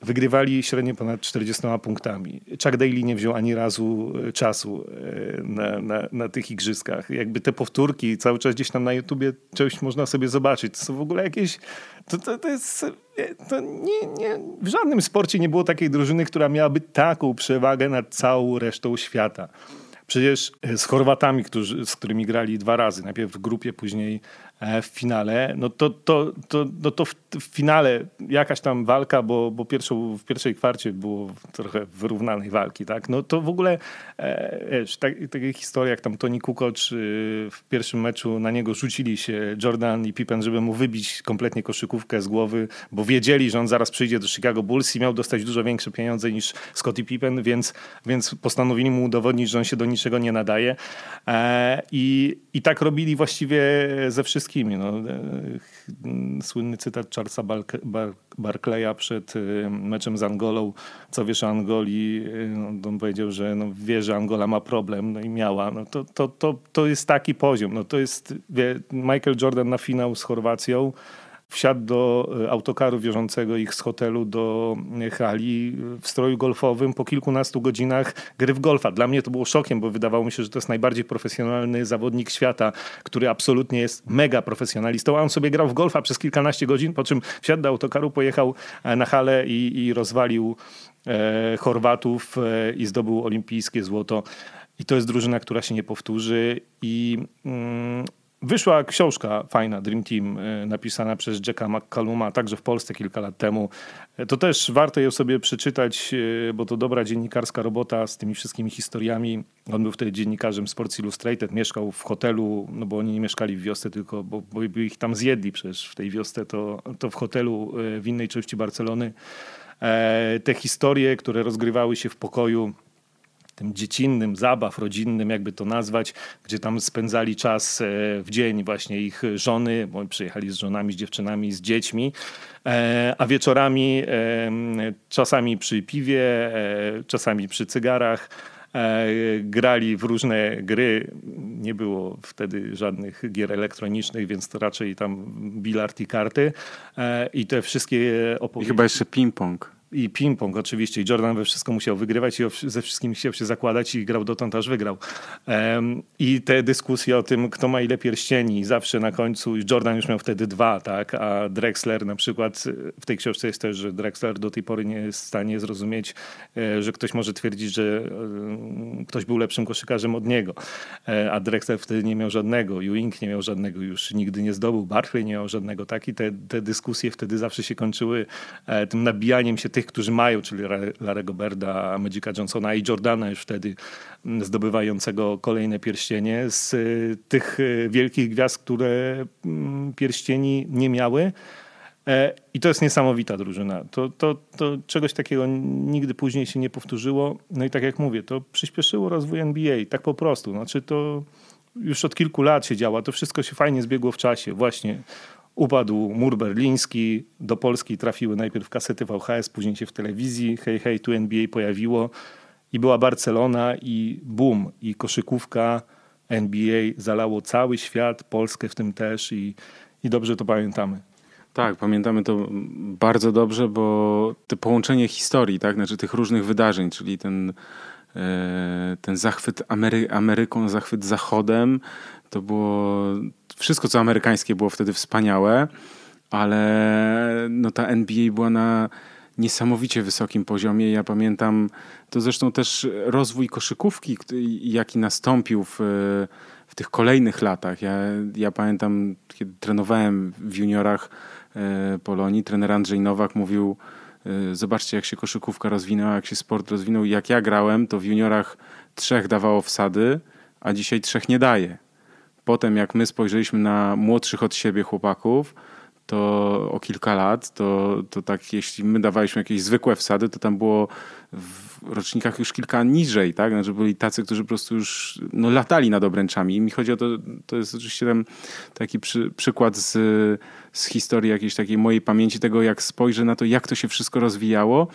Wygrywali średnio ponad 40 punktami. Chuck Daly nie wziął ani razu e, czasu e, na, na, na, tych igrzyskach. Jakby te powtórki cały czas gdzieś tam na YouTubie coś można sobie zobaczyć. To są w ogóle jakieś... To, to, to jest... To nie, nie, w żadnym sporcie nie było takiej drużyny, która miałaby taką przewagę nad całą resztą świata. Przecież z Chorwatami, którzy, z którymi grali dwa razy, najpierw w grupie, później E, w finale, no to, to, to, no to w, w finale jakaś tam walka, bo, bo pierwszą, w pierwszej kwarcie było trochę wyrównanej walki, tak? No to w ogóle e, tak, takie historie jak tam Tony Kukoc y, w pierwszym meczu na niego rzucili się Jordan i Pippen, żeby mu wybić kompletnie koszykówkę z głowy, bo wiedzieli, że on zaraz przyjdzie do Chicago Bulls i miał dostać dużo większe pieniądze niż Scottie Pippen, więc, więc postanowili mu udowodnić, że on się do niczego nie nadaje. E, I, I tak robili właściwie ze wszystkimi wszystkimi. No, e, słynny cytat Charlesa Barclaya przed e, meczem z Angolą. Co wiesz o Angolii? E, no, on powiedział, że no, wie, że Angola ma problem, no i miała. No, to, to, to, to jest taki poziom. No, to jest wie, Michael Jordan na finał z Chorwacją wsiadł do e, autokaru wiozącego ich z hotelu do e, hali w stroju golfowym po kilkunastu godzinach gry w golfa. Dla mnie to było szokiem, bo wydawało mi się, że to jest najbardziej profesjonalny zawodnik świata, który absolutnie jest mega profesjonalistą, a on sobie grał w golfa przez kilkanaście godzin, po czym wsiadł do autokaru, pojechał e, na halę i, i rozwalił e, Chorwatów e, i zdobył olimpijskie złoto. I to jest drużyna, która się nie powtórzy i mm, Wyszła książka fajna, Dream Team, e, napisana przez Jacka McCalluma, także w Polsce kilka lat temu. E, to też warto ją sobie przeczytać, e, bo to dobra dziennikarska robota z tymi wszystkimi historiami. On był wtedy dziennikarzem Sports Illustrated, mieszkał w hotelu, no bo oni nie mieszkali w wiosce, tylko bo, bo ich tam zjedli przecież w tej wiosce, to, to w hotelu w innej części Barcelony. Te historie, które rozgrywały się w pokoju tym dziecinnym, zabaw rodzinnym, jakby to nazwać, gdzie tam spędzali czas e, w dzień właśnie ich żony, bo przyjechali z żonami, z dziewczynami, z dziećmi, e, a wieczorami e, czasami przy piwie, czasami przy cygarach, grali w różne gry. Nie było wtedy żadnych gier elektronicznych, więc to raczej tam bilard i karty. I te wszystkie opowieści... I chyba jeszcze ping-pong i ping-pong oczywiście. I Jordan we wszystko musiał wygrywać i ze wszystkim chciał się zakładać i grał dotąd, aż wygrał. Um, I te dyskusje o tym, kto ma ile pierścieni, zawsze na końcu, Jordan już miał wtedy dwa, tak, a Drexler na przykład, w tej książce jest też, że Drexler do tej pory nie jest w stanie zrozumieć, e, że ktoś może twierdzić, że e, ktoś był lepszym koszykarzem od niego, e, a Drexler wtedy nie miał żadnego, Ewing nie miał żadnego, już nigdy nie zdobył, Barkley nie miał żadnego, tak, i te, te dyskusje wtedy zawsze się kończyły tym nabijaniem się tych tych, którzy mają, czyli Larego Berda, Magica Johnsona i Jordana już wtedy mm, zdobywającego kolejne pierścienie, z y, tych y, wielkich gwiazd, które mm, pierścieni nie miały. E, I to jest niesamowita drużyna. To, to, to czegoś takiego nigdy później się nie powtórzyło. No i tak jak mówię, to przyspieszyło rozwój NBA, tak po prostu. Znaczy to już od kilku lat się działa. To wszystko się fajnie zbiegło w czasie. Właśnie Upadł mur berliński, do Polski trafiły najpierw kasety VHS, później się w telewizji. Hej Hej tu NBA pojawiło. I była Barcelona i boom, i koszykówka NBA zalało cały świat, Polskę w tym też i, i dobrze to pamiętamy. Tak, pamiętamy to bardzo dobrze, bo to połączenie historii, tak, znaczy tych różnych wydarzeń, czyli ten, e, ten zachwyt Amery Ameryką, zachwyt Zachodem, to było wszystko, co amerykańskie było wtedy wspaniałe, ale no ta NBA była na niesamowicie wysokim poziomie. Ja pamiętam to zresztą też rozwój koszykówki, jaki nastąpił w, w tych kolejnych latach. Ja, ja pamiętam, kiedy trenowałem w juniorach e, Polonii, trener Andrzej Nowak mówił, e, zobaczcie jak się koszykówka rozwinęła, jak się sport rozwinął. Jak ja grałem, to w juniorach trzech dawało wsady, a dzisiaj trzech nie daje. Potem jak my spojrzeliśmy na młodszych od siebie chłopaków, to o kilka lat, to, to tak jeśli my dawaliśmy jakieś zwykłe wsady, to tam było w rocznikach już kilka niżej, tak? Znaczy byli tacy, którzy po prostu już no, latali nad obręczami. I mi chodzi o to, to jest oczywiście ten taki przy, przykład z, z historii jakiejś takiej mojej pamięci, tego jak spojrzę na to, jak to się wszystko rozwijało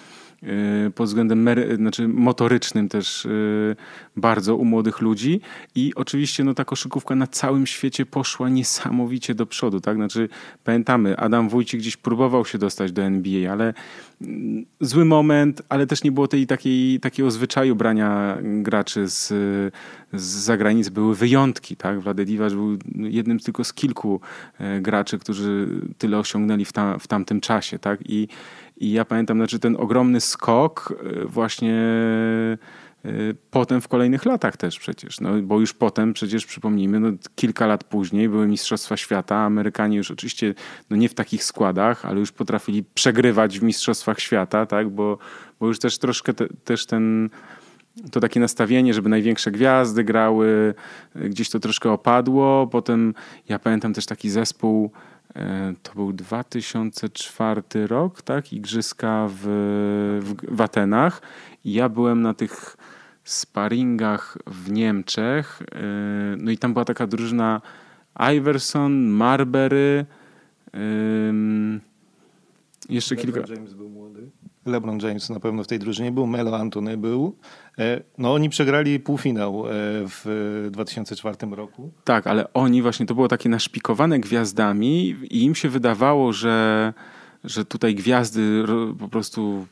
pod względem znaczy motorycznym też y, bardzo u młodych ludzi i oczywiście no, ta koszykówka na całym świecie poszła niesamowicie do przodu. Tak? Znaczy, pamiętamy, Adam Wójcik gdzieś próbował się dostać do NBA, ale mm, zły moment, ale też nie było tej takiej, takiego zwyczaju brania graczy z, z zagranicy. Były wyjątki. Tak? Wlade Divac był jednym tylko z kilku e, graczy, którzy tyle osiągnęli w, tam, w tamtym czasie. Tak? I i ja pamiętam znaczy ten ogromny skok y, właśnie y, potem w kolejnych latach też przecież, no, bo już potem przecież przypomnijmy, no, kilka lat później były Mistrzostwa Świata, Amerykanie już oczywiście no, nie w takich składach, ale już potrafili przegrywać w Mistrzostwach Świata, tak, bo, bo już też troszkę te, też ten to takie nastawienie, żeby największe gwiazdy grały, gdzieś to troszkę opadło. Potem ja pamiętam też taki zespół E, to był 2004 rok, tak? Igrzyska w, w, w Atenach. I ja byłem na tych sparingach w Niemczech. E, no i tam była taka drużyna Iverson, Marbury, jeszcze kilka. James był młody. LeBron James na pewno w tej drużynie był, Melo Antony był. E, no oni przegrali półfinał e, w 2004 roku. Tak, ale oni właśnie, to było takie naszpikowane gwiazdami i im się wydawało, że, że tutaj gwiazdy po prostu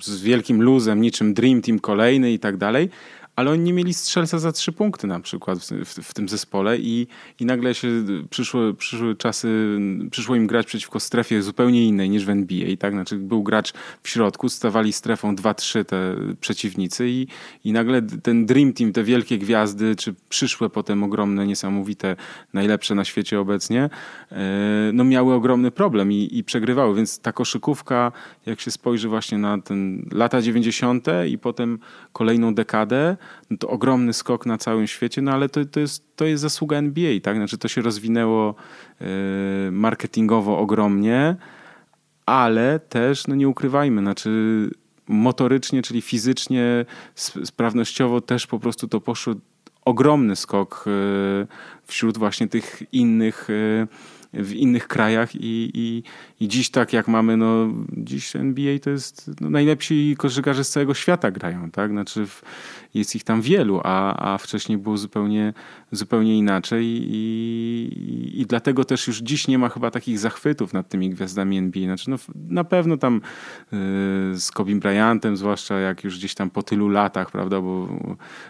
z wielkim luzem, niczym Dream Team kolejny i tak dalej, ale oni nie mieli strzelca za trzy punkty na przykład w, w, w, tym zespole i, i nagle się przyszły, przyszły czasy, przyszło im grać przeciwko strefie zupełnie innej niż w NBA, tak? Znaczy był gracz w środku, stawali strefą 2-3 te przeciwnicy i, i nagle ten Dream Team, te wielkie gwiazdy, czy przyszłe potem ogromne, niesamowite, najlepsze na świecie obecnie, e, no miały ogromny problem i, i przegrywały, więc ta koszykówka, jak się spojrzy właśnie na ten lata 90. i potem kolejną dekadę, no to ogromny skok na całym świecie, no ale to, to, jest, to jest zasługa NBA, tak? Znaczy to się rozwinęło yy, marketingowo ogromnie, ale też, no nie ukrywajmy, znaczy motorycznie, czyli fizycznie, sprawnościowo też po prostu to poszło ogromny skok yy, wśród właśnie tych innych yy, w innych krajach i, i, i dziś tak jak mamy, no dziś NBA to jest no, najlepsi koszykarze z całego świata grają, tak? Znaczy w, jest ich tam wielu, a, a wcześniej było zupełnie, zupełnie inaczej i, i, dlatego też już dziś nie ma chyba takich zachwytów nad tymi gwiazdami NBA. Znaczy no, na pewno tam y, z Kobim Bryantem, zwłaszcza jak już gdzieś tam po tylu latach, prawda, bo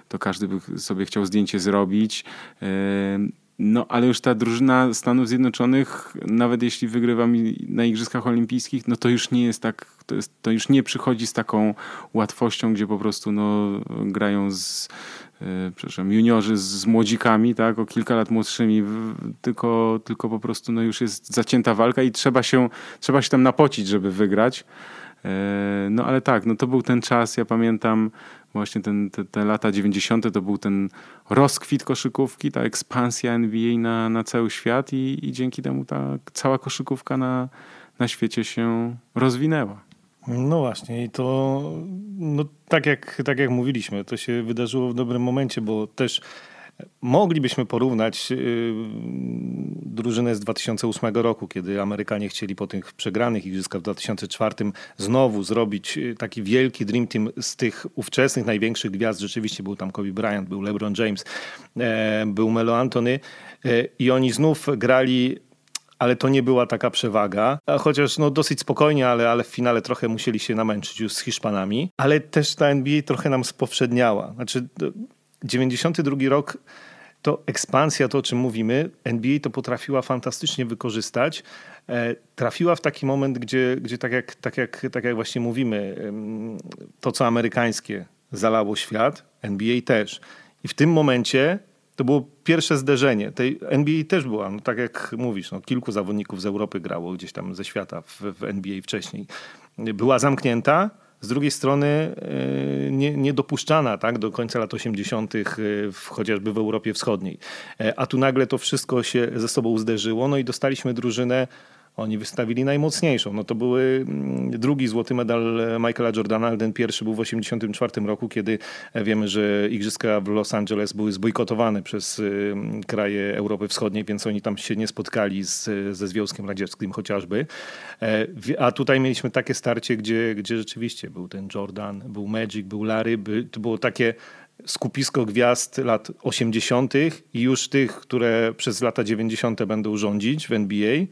to każdy by sobie chciał zdjęcie zrobić, y, no, ale już ta drużyna Stanów Zjednoczonych, nawet jeśli wygrywa na Igrzyskach Olimpijskich, no to już nie jest tak, to, jest, to już nie przychodzi z taką łatwością, gdzie po prostu no, grają z, yy, przepraszam, juniorzy z, młodzikami, tak, o kilka lat młodszymi, tylko, tylko po prostu no, już jest zacięta walka i trzeba się, trzeba się tam napocić, żeby wygrać. Yy, no ale tak, no to był ten czas, ja pamiętam właśnie ten, te, te, lata 90. to był ten rozkwit koszykówki, ta ekspansja NBA na, na cały świat i, i dzięki temu ta cała koszykówka na, na świecie się rozwinęła. No właśnie i to no, tak, jak, tak jak mówiliśmy, to się wydarzyło w dobrym momencie, bo też Moglibyśmy porównać y, drużynę z 2008 roku, kiedy Amerykanie chcieli po tych przegranych igrzyskach w 2004 znowu zrobić y, taki wielki Dream Team z tych ówczesnych największych gwiazd. Rzeczywiście był tam Kobe Bryant, był LeBron James, e, był Melo Anthony e, i oni znów grali ale to nie była taka przewaga. Chociaż no, dosyć spokojnie, ale, ale w finale trochę musieli się namęczyć już z Hiszpanami. Ale też ta NBA trochę nam spowszedniała. Znaczy, 92 rok to ekspansja, to o czym mówimy, NBA to potrafiła fantastycznie wykorzystać. E, trafiła w taki moment, gdzie, gdzie tak, jak, tak, jak, tak jak właśnie mówimy, to co amerykańskie zalało świat, NBA też. I w tym momencie to było pierwsze zderzenie. Tej NBA też była, no tak jak mówisz, no, kilku zawodników z Europy grało gdzieś tam ze świata w, w NBA wcześniej. Była zamknięta, z drugiej strony e, nie, niedopuszczana tak, do końca lat 80., e, w, chociażby w Europie Wschodniej. E, a tu nagle to wszystko się ze sobą zderzyło, no i dostaliśmy drużynę Oni wystawili najmocniejszą. No to były mm, drugi złoty medal Michaela Jordana, ten pierwszy był w 1984 roku, kiedy wiemy, że igrzyska w Los Angeles były zbojkotowane przez kraje Europy Wschodniej, więc oni tam się nie spotkali z, ze Związkiem Radzieckim chociażby. E, a tutaj mieliśmy takie starcie, gdzie, gdzie rzeczywiście był ten Jordan, był Magic, był Larry, by, to było takie skupisko gwiazd lat 80. i już tych, które przez lata 90. będą rządzić w NBA.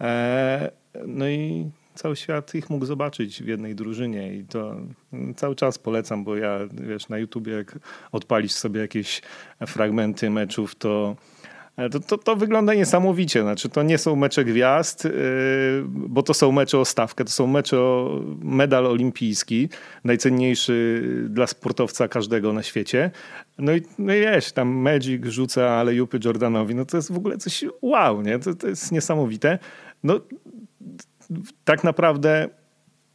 E, no i cały świat ich mógł zobaczyć w jednej drużynie i to cały czas polecam, bo ja wiesz, na YouTubie jak odpalisz sobie jakieś fragmenty meczów, to to, to, to, wygląda niesamowicie. Znaczy, to nie są mecze gwiazd, yy, bo to są mecze o stawkę, to są mecze o medal olimpijski, najcenniejszy dla sportowca każdego na świecie. No i, no wiesz, tam Magic rzuca ale Jupy Jordanowi, no to jest w ogóle coś wow, nie? To, to jest niesamowite. No tak naprawdę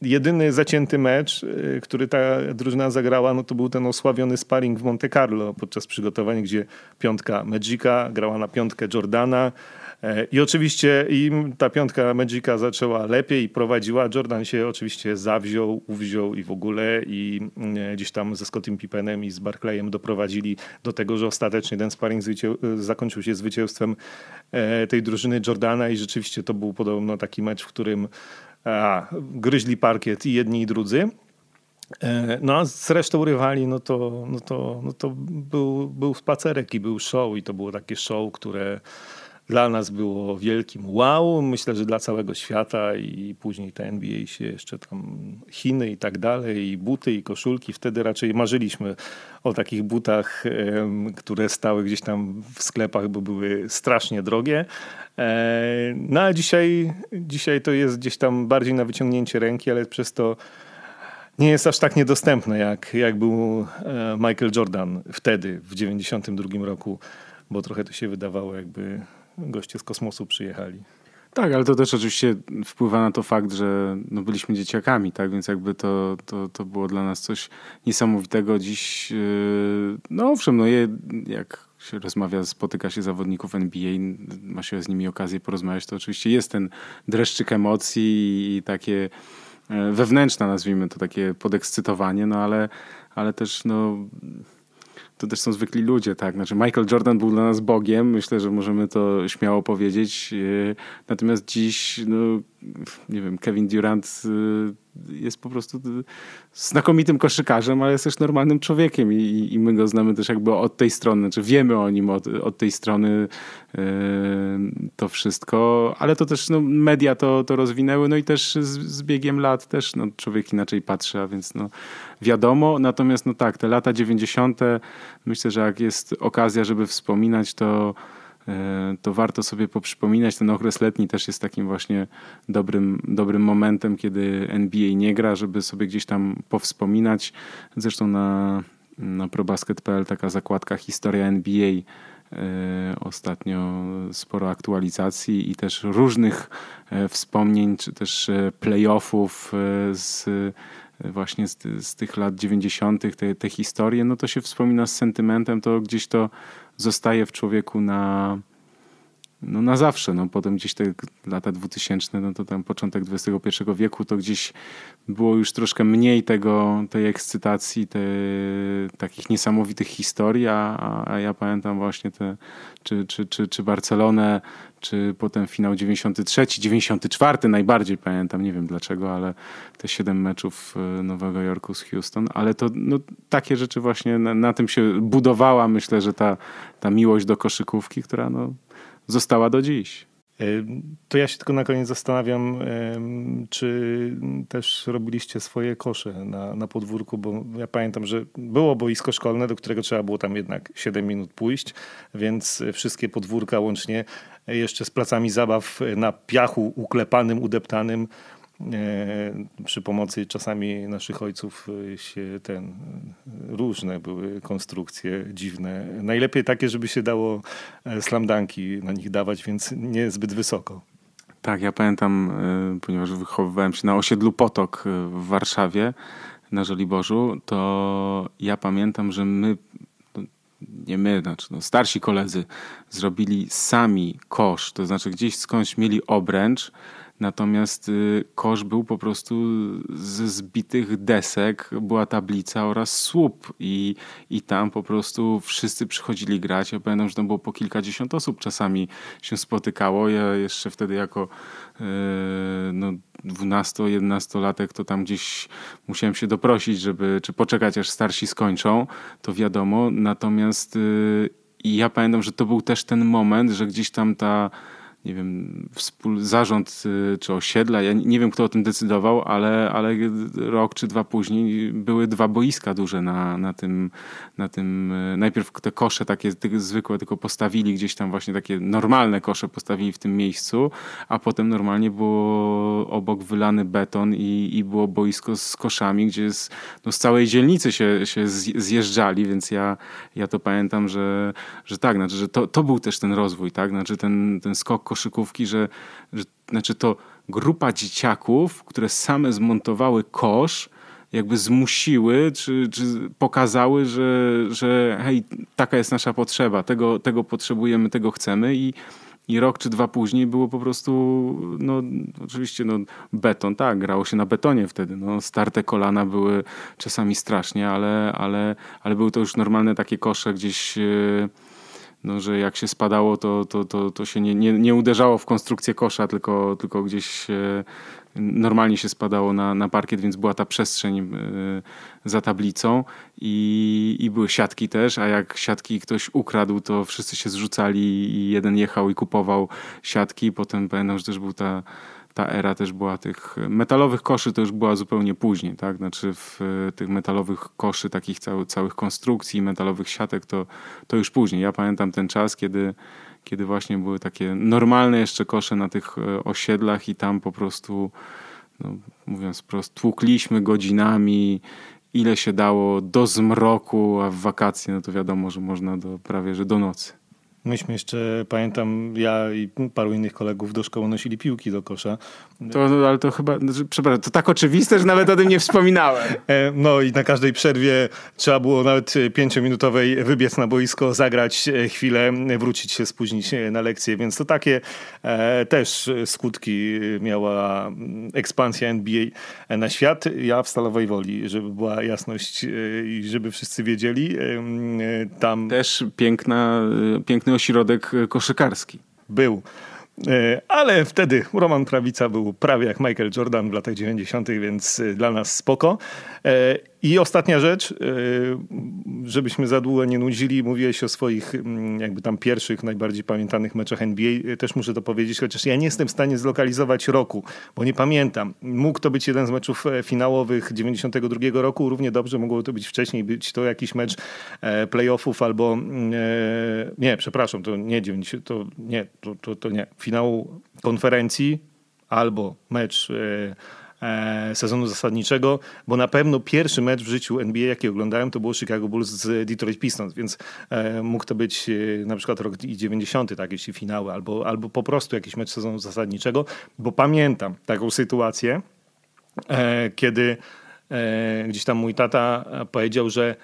jedyny zacięty mecz, y, który ta drużyna zagrała, no to był ten osławiony sparring w Monte Carlo podczas przygotowań, gdzie piątka Magica grała na piątkę Jordana. E, I oczywiście im ta piątka Magica zaczęła lepiej prowadziła. Jordan się oczywiście zawziął, uwziął i w ogóle i e, gdzieś tam ze Scottim Pippenem i z Barclayem doprowadzili do tego, że ostatecznie ten sparring zakończył się zwycięstwem e, tej drużyny Jordana i rzeczywiście to był podobno taki mecz, w którym a, gryźli parkiet i jedni i drudzy. E, no a z resztą rywali, no to, no to, no to był, był spacerek i był show i to było takie show, które dla nas było wielkim wow, myślę, że dla całego świata i później ta NBA się jeszcze tam Chiny i tak dalej, i buty, i koszulki. Wtedy raczej marzyliśmy o takich butach, które stały gdzieś tam w sklepach, bo były strasznie drogie. E, no a dzisiaj, dzisiaj to jest gdzieś tam bardziej na wyciągnięcie ręki, ale przez to nie jest aż tak niedostępne, jak, jak był e, Michael Jordan wtedy, w 92 roku, bo trochę to się wydawało, jakby goście z kosmosu przyjechali. Tak, ale to też oczywiście wpływa na to fakt, że no byliśmy dzieciakami, tak? Więc jakby to, to, to było dla nas coś niesamowitego. Dziś, yy, no owszem, no je, jak się rozmawia, spotyka się zawodników NBA, ma się z nimi okazję porozmawiać, to oczywiście jest ten dreszczyk emocji i takie yy, wewnętrzne, nazwijmy to, takie podekscytowanie, no ale, ale też no to też są zwykli ludzie, tak. Znaczy Michael Jordan był dla nas Bogiem, myślę, że możemy to śmiało powiedzieć. E, natomiast dziś, no, nie wiem, Kevin Durant e, jest po prostu znakomitym koszykarzem, ale jest też normalnym człowiekiem i, i my go znamy też jakby od tej strony, znaczy wiemy o nim od, od tej strony yy, to wszystko, ale to też no, media to, to rozwinęły, no i też z, z biegiem lat też no, człowiek inaczej patrzy, a więc no, wiadomo, natomiast no tak, te lata 90. myślę, że jak jest okazja, żeby wspominać, to to warto sobie poprzypominać. Ten okres letni też jest takim właśnie dobrym, dobrym momentem, kiedy NBA nie gra, żeby sobie gdzieś tam powspominać. Zresztą na, na probasket.pl taka zakładka Historia NBA e, ostatnio sporo aktualizacji i też różnych e, wspomnień, czy też playoffów z właśnie z, z tych lat 90., te, te historie, no to się wspomina z sentymentem, to gdzieś to zostaje w człowieku na, no na zawsze. No, potem gdzieś te lata 2000, no to tam początek XXI wieku, to gdzieś było już troszkę mniej tego, tej ekscytacji, te, takich niesamowitych historii, a, a ja pamiętam właśnie te, czy, czy, czy, czy Barcelonę, czy potem finał 93, 94 najbardziej pamiętam, nie wiem dlaczego, ale te siedem meczów e, Nowego Jorku z Houston, ale to no, takie rzeczy właśnie na, na tym się budowała, myślę, że ta, ta miłość do koszykówki, która no, została do dziś. To ja się tylko na koniec zastanawiam, czy też robiliście swoje kosze na, na podwórku, bo ja pamiętam, że było boisko szkolne, do którego trzeba było tam jednak 7 minut pójść, więc wszystkie podwórka łącznie jeszcze z placami zabaw na piachu uklepanym, udeptanym przy pomocy czasami naszych ojców e, się ten różne były konstrukcje dziwne. Najlepiej takie, żeby się dało e, slamdanki na nich dawać, więc nie zbyt wysoko. Tak, ja pamiętam, ponieważ wychowywałem się na osiedlu Potok w Warszawie na Żoliborzu, to ja pamiętam, że my nie my, znaczy no, starsi koledzy zrobili sami kosz, to znaczy gdzieś skądś mieli obręcz, Natomiast y, kosz był po prostu ze zbitych desek, była tablica oraz słup i, i tam po prostu wszyscy przychodzili grać. Ja pamiętam, że tam było po kilkadziesiąt osób czasami się spotykało. Ja jeszcze wtedy jako yy, no, 12-11-latek to tam gdzieś musiałem się doprosić, żeby czy poczekać aż starsi skończą, to wiadomo. Natomiast yy, ja pamiętam, że to był też ten moment, że gdzieś tam ta nie wiem, wspól, zarząd y, czy osiedla, ja nie wiem kto o tym decydował, ale, ale rok czy dwa później były dwa boiska duże na, na, tym, na tym. Y, najpierw te kosze takie zwykłe tylko postawili gdzieś tam właśnie takie normalne kosze postawili w tym miejscu, a potem normalnie było obok wylany beton i, i było boisko z koszami, gdzie z, no z całej dzielnicy się, się zjeżdżali, więc ja, ja to pamiętam, że, że tak, znaczy, że to, to był też ten rozwój, tak, znaczy ten, ten skok koszykówki, że, że znaczy to grupa dzieciaków, które same zmontowały kosz, jakby zmusiły, czy, czy pokazały, że, że hej, taka jest nasza potrzeba, tego, tego potrzebujemy, tego chcemy i i rok czy dwa później było po prostu, no oczywiście no, beton, tak, grało się na betonie wtedy. No, starte kolana były czasami strasznie, ale, ale, ale były to już normalne takie kosze gdzieś... No, że jak się spadało, to, to, to, to się nie, nie, nie uderzało w konstrukcję kosza, tylko, tylko gdzieś normalnie się spadało na, na parkiet, więc była ta przestrzeń e, za tablicą i, i były siatki też, a jak siatki ktoś ukradł, to wszyscy się zrzucali i jeden jechał i kupował siatki. Potem pamiętam, że też był ta ta era też była tych metalowych koszy, to już była zupełnie później, tak? Znaczy w tych metalowych koszy, takich całych, całych konstrukcji, metalowych siatek, to, to już później. Ja pamiętam ten czas, kiedy, kiedy właśnie były takie normalne jeszcze kosze na tych e, osiedlach i tam po prostu, no, mówiąc prosto, tłukliśmy godzinami, ile się dało do zmroku, a w wakacje, no to wiadomo, że można do, prawie, że do nocy. Myśmy jeszcze, pamiętam, ja i paru innych kolegów do szkoły nosili piłki do kosza. To, ale to chyba, znaczy, przepraszam, to tak oczywiste, że nawet o tym nie wspominałem. E, no i na każdej przerwie trzeba było nawet pięciominutowej wybiec na boisko, zagrać e, chwilę, wrócić się, spóźnić na lekcję, więc to takie e, też skutki miała mm, ekspansja NBA na świat. Ja w Stalowej Woli, żeby była jasność i żeby wszyscy wiedzieli, tam... Też piękna, piękny ośrodek koszykarski. Był. E, ale wtedy Roman Prawica był prawie jak Michael Jordan w latach 90., więc e, dla nas spoko. E, I ostatnia rzecz, żebyśmy za długo nie nudzili, mówiłeś o swoich mm, jakby tam pierwszych, najbardziej pamiętanych meczach NBA. Też muszę to powiedzieć, chociaż ja nie jestem w stanie zlokalizować roku, bo nie pamiętam. Mógł to być jeden z meczów finałowych 92 roku, równie dobrze mogło to być wcześniej, być to jakiś mecz playoffów albo mm, nie, przepraszam, to nie 90, to nie, to, to, to nie finału konferencji albo mecz e, e, sezonu zasadniczego, bo na pewno pierwszy mecz w życiu NBA, jaki oglądałem, to było Chicago Bulls z Detroit Pistons, więc e, mógł to być e, na przykład rok 90, tak, jeśli finały, albo, albo po prostu jakiś mecz sezonu zasadniczego, bo pamiętam taką sytuację, e, kiedy e, gdzieś tam mój tata powiedział, że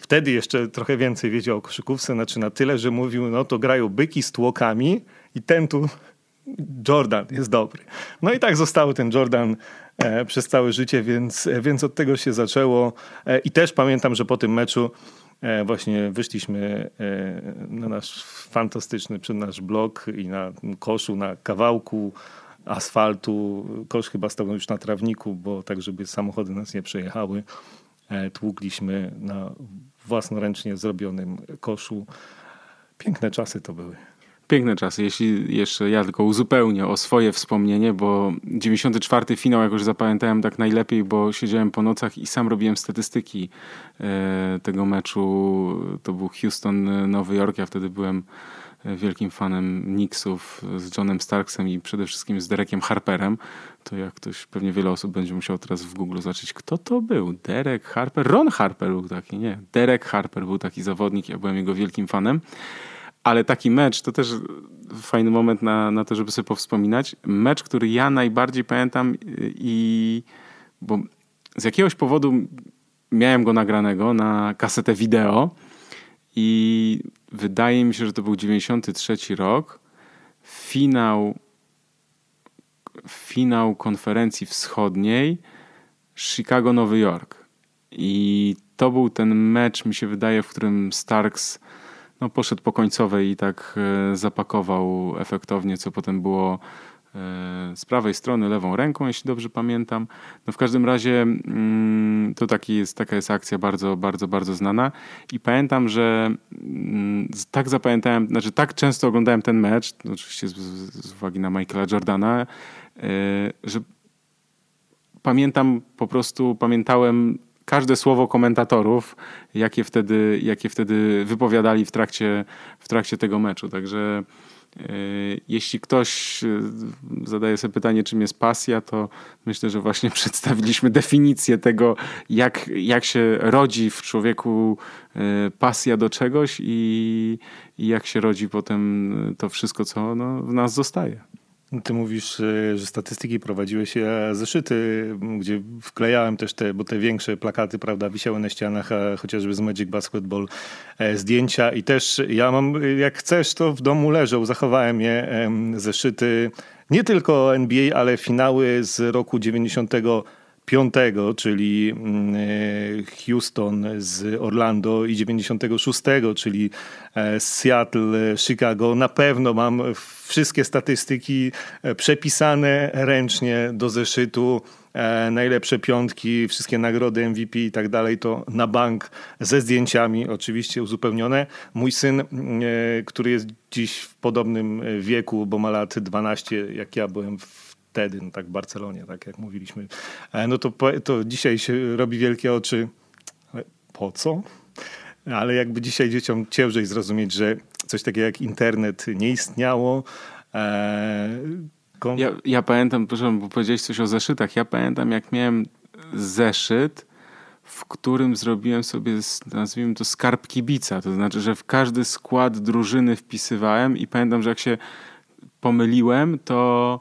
wtedy jeszcze trochę więcej wiedział o koszykówce, znaczy na tyle, że mówił, no to grają byki z tłokami i ten tu Jordan jest dobry. No i tak został ten Jordan e, przez całe życie, więc, e, więc od tego się zaczęło. E, I też pamiętam, że po tym meczu e, właśnie wyszliśmy e, na nasz fantastyczny, przed nasz blok i na koszu, na kawałku asfaltu. Kosz chyba stał już na trawniku, bo tak, żeby samochody nas nie przejechały. E, tłukliśmy na własnoręcznie zrobionym koszu. Piękne czasy to były. Piękne czasy. Jeśli jeszcze ja tylko uzupełnię o swoje wspomnienie, bo 94 finał jakoś zapamiętałem tak najlepiej, bo siedziałem po nocach i sam robiłem statystyki e, tego meczu. To był Houston, Nowy Jork. Ja wtedy byłem wielkim fanem Knicksów z Johnem Starksem i przede wszystkim z Derekiem Harperem, to jak ktoś, pewnie wiele osób będzie musiało teraz w Google zobaczyć, kto to był. Derek Harper? Ron Harper był taki, nie. Derek Harper był taki zawodnik, ja byłem jego wielkim fanem. Ale taki mecz to też fajny moment na, na to, żeby sobie powspominać. Mecz, który ja najbardziej pamiętam i bo z jakiegoś powodu miałem go nagranego na kasetę wideo i wydaje mi się, że to był 93 rok. Finał, finał konferencji wschodniej Chicago-Nowy Jork. I to był ten mecz, mi się wydaje, w którym Starks no, poszedł po końcowej i tak e, zapakował efektownie, co potem było e, z prawej strony lewą ręką, jeśli dobrze pamiętam. No w każdym razie mm, to taki jest, taka jest akcja bardzo, bardzo, bardzo znana i pamiętam, że mm, tak zapamiętałem, znaczy tak często oglądałem ten mecz, oczywiście z, z uwagi na Michaela Jordana, e, że pamiętam po prostu, pamiętałem każde słowo komentatorów, jakie wtedy, jakie wtedy wypowiadali w trakcie, w trakcie tego meczu. Także e, jeśli ktoś e, zadaje sobie pytanie, czym jest pasja, to myślę, że właśnie przedstawiliśmy definicję tego, jak, jak się rodzi w człowieku e, pasja do czegoś i, i jak się rodzi potem to wszystko, co no, w nas zostaje. Ty mówisz, e, że statystyki prowadziły się zeszyty, gdzie wklejałem też te, bo te większe plakaty, prawda, wisiały na ścianach, chociażby z Magic Basketball e, zdjęcia. I też ja mam, jak chcesz, to w domu leżą, zachowałem je, zeszyty nie tylko NBA, ale finały z roku 90 piątego, czyli mm, e, Houston z Orlando i 96, czyli e, Seattle, Chicago. Na pewno mam wszystkie statystyki e, przepisane ręcznie do zeszytu. Najlepsze piątki, wszystkie nagrody MVP i tak dalej, to na bank ze zdjęciami, oczywiście uzupełnione. Mój syn, który jest dziś w podobnym wieku, bo ma lat 12, jak ja byłem w wtedy, no tak w Barcelonie, tak jak mówiliśmy, e, no to, to dzisiaj się robi wielkie oczy. Po co? Ale jakby dzisiaj dzieciom ciężej zrozumieć, że coś takiego jak internet nie istniało. E, ja, ja pamiętam, proszę, bo powiedziałeś coś o zeszytach. Ja pamiętam, jak miałem zeszyt, w którym zrobiłem sobie, nazwijmy to, skarb kibica. To znaczy, że w każdy skład drużyny wpisywałem i pamiętam, że jak się pomyliłem, to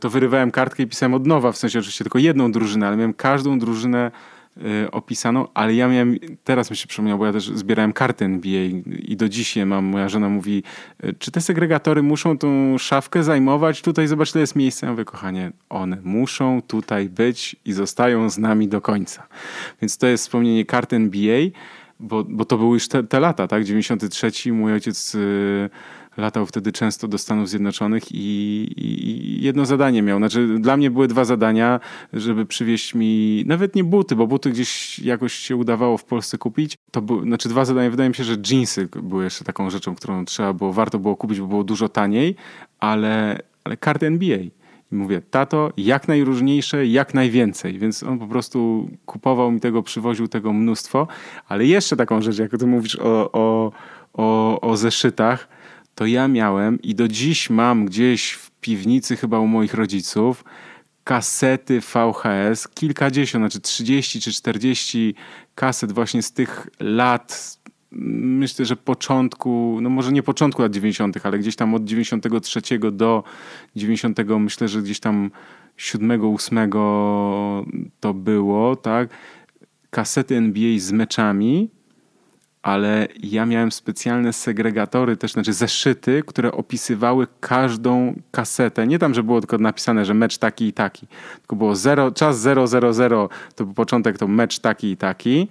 to wyrywałem kartkę i pisałem od nowa, w sensie oczywiście tylko jedną drużynę, ale miałem każdą drużynę e, opisaną, ale ja miałem, teraz mi się przypomniał, bo ja też zbierałem karty NBA i do dziś je mam. Moja żona mówi, e, czy te segregatory muszą tą szafkę zajmować? Tutaj zobacz, ile jest miejsca. Ja mówię, kochanie, one muszą tutaj być i zostają z nami do końca. Więc to jest wspomnienie karty NBA, bo, bo to były już te, te lata, tak? 93, mój ojciec... Yy, latał wtedy często do Stanów Zjednoczonych i, i, jedno zadanie miał. Znaczy, dla mnie były dwa zadania, żeby przywieźć mi nawet nie buty, bo buty gdzieś jakoś się udawało w Polsce kupić. To były, znaczy dwa zadania. Wydaje mi się, że jeansy były jeszcze taką rzeczą, którą trzeba było, warto było kupić, bo było dużo taniej, ale, ale karty NBA. I mówię, tato, jak najróżniejsze, jak najwięcej. Więc on po prostu kupował mi tego, przywoził tego mnóstwo. Ale jeszcze taką rzecz, jak ty mówisz o, o, o, o zeszytach, to ja miałem i do dziś mam gdzieś w piwnicy chyba u moich rodziców kasety VHS, kilkadziesiąt, znaczy 30 czy 40 kaset właśnie z tych lat, myślę, że początku, no może nie początku lat 90., ale gdzieś tam od 93 do 90, myślę, że gdzieś tam 7, 8 to było, tak? Kasety NBA z meczami ale ja miałem specjalne segregatory, też znaczy zeszyty, które opisywały każdą kasetę. Nie tam, że było tylko napisane, że mecz taki i taki, tylko było zero, czas 000, to był początek, to mecz taki i taki.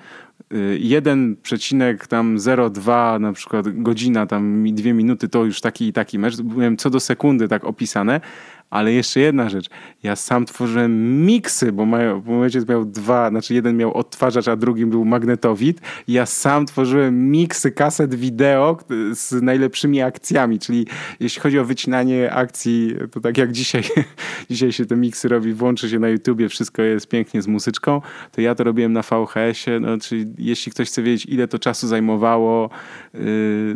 1,02 y, na przykład godzina, tam dwie minuty, to już taki i taki mecz. Byłem co do sekundy tak opisane, ale jeszcze jedna rzecz. Ja sam tworzyłem miksy, bo, mają, bo mój ojciec miał dwa, znaczy jeden miał odtwarzacz, a drugim był magnetowid. Ja sam tworzyłem miksy kaset wideo z najlepszymi akcjami, czyli jeśli chodzi o wycinanie akcji, to tak jak dzisiaj, dzisiaj się te miksy robi, włączy się na YouTubie, wszystko jest pięknie z muzyczką, to ja to robiłem na VHS-ie, no, czyli jeśli ktoś chce wiedzieć, ile to czasu zajmowało, yy,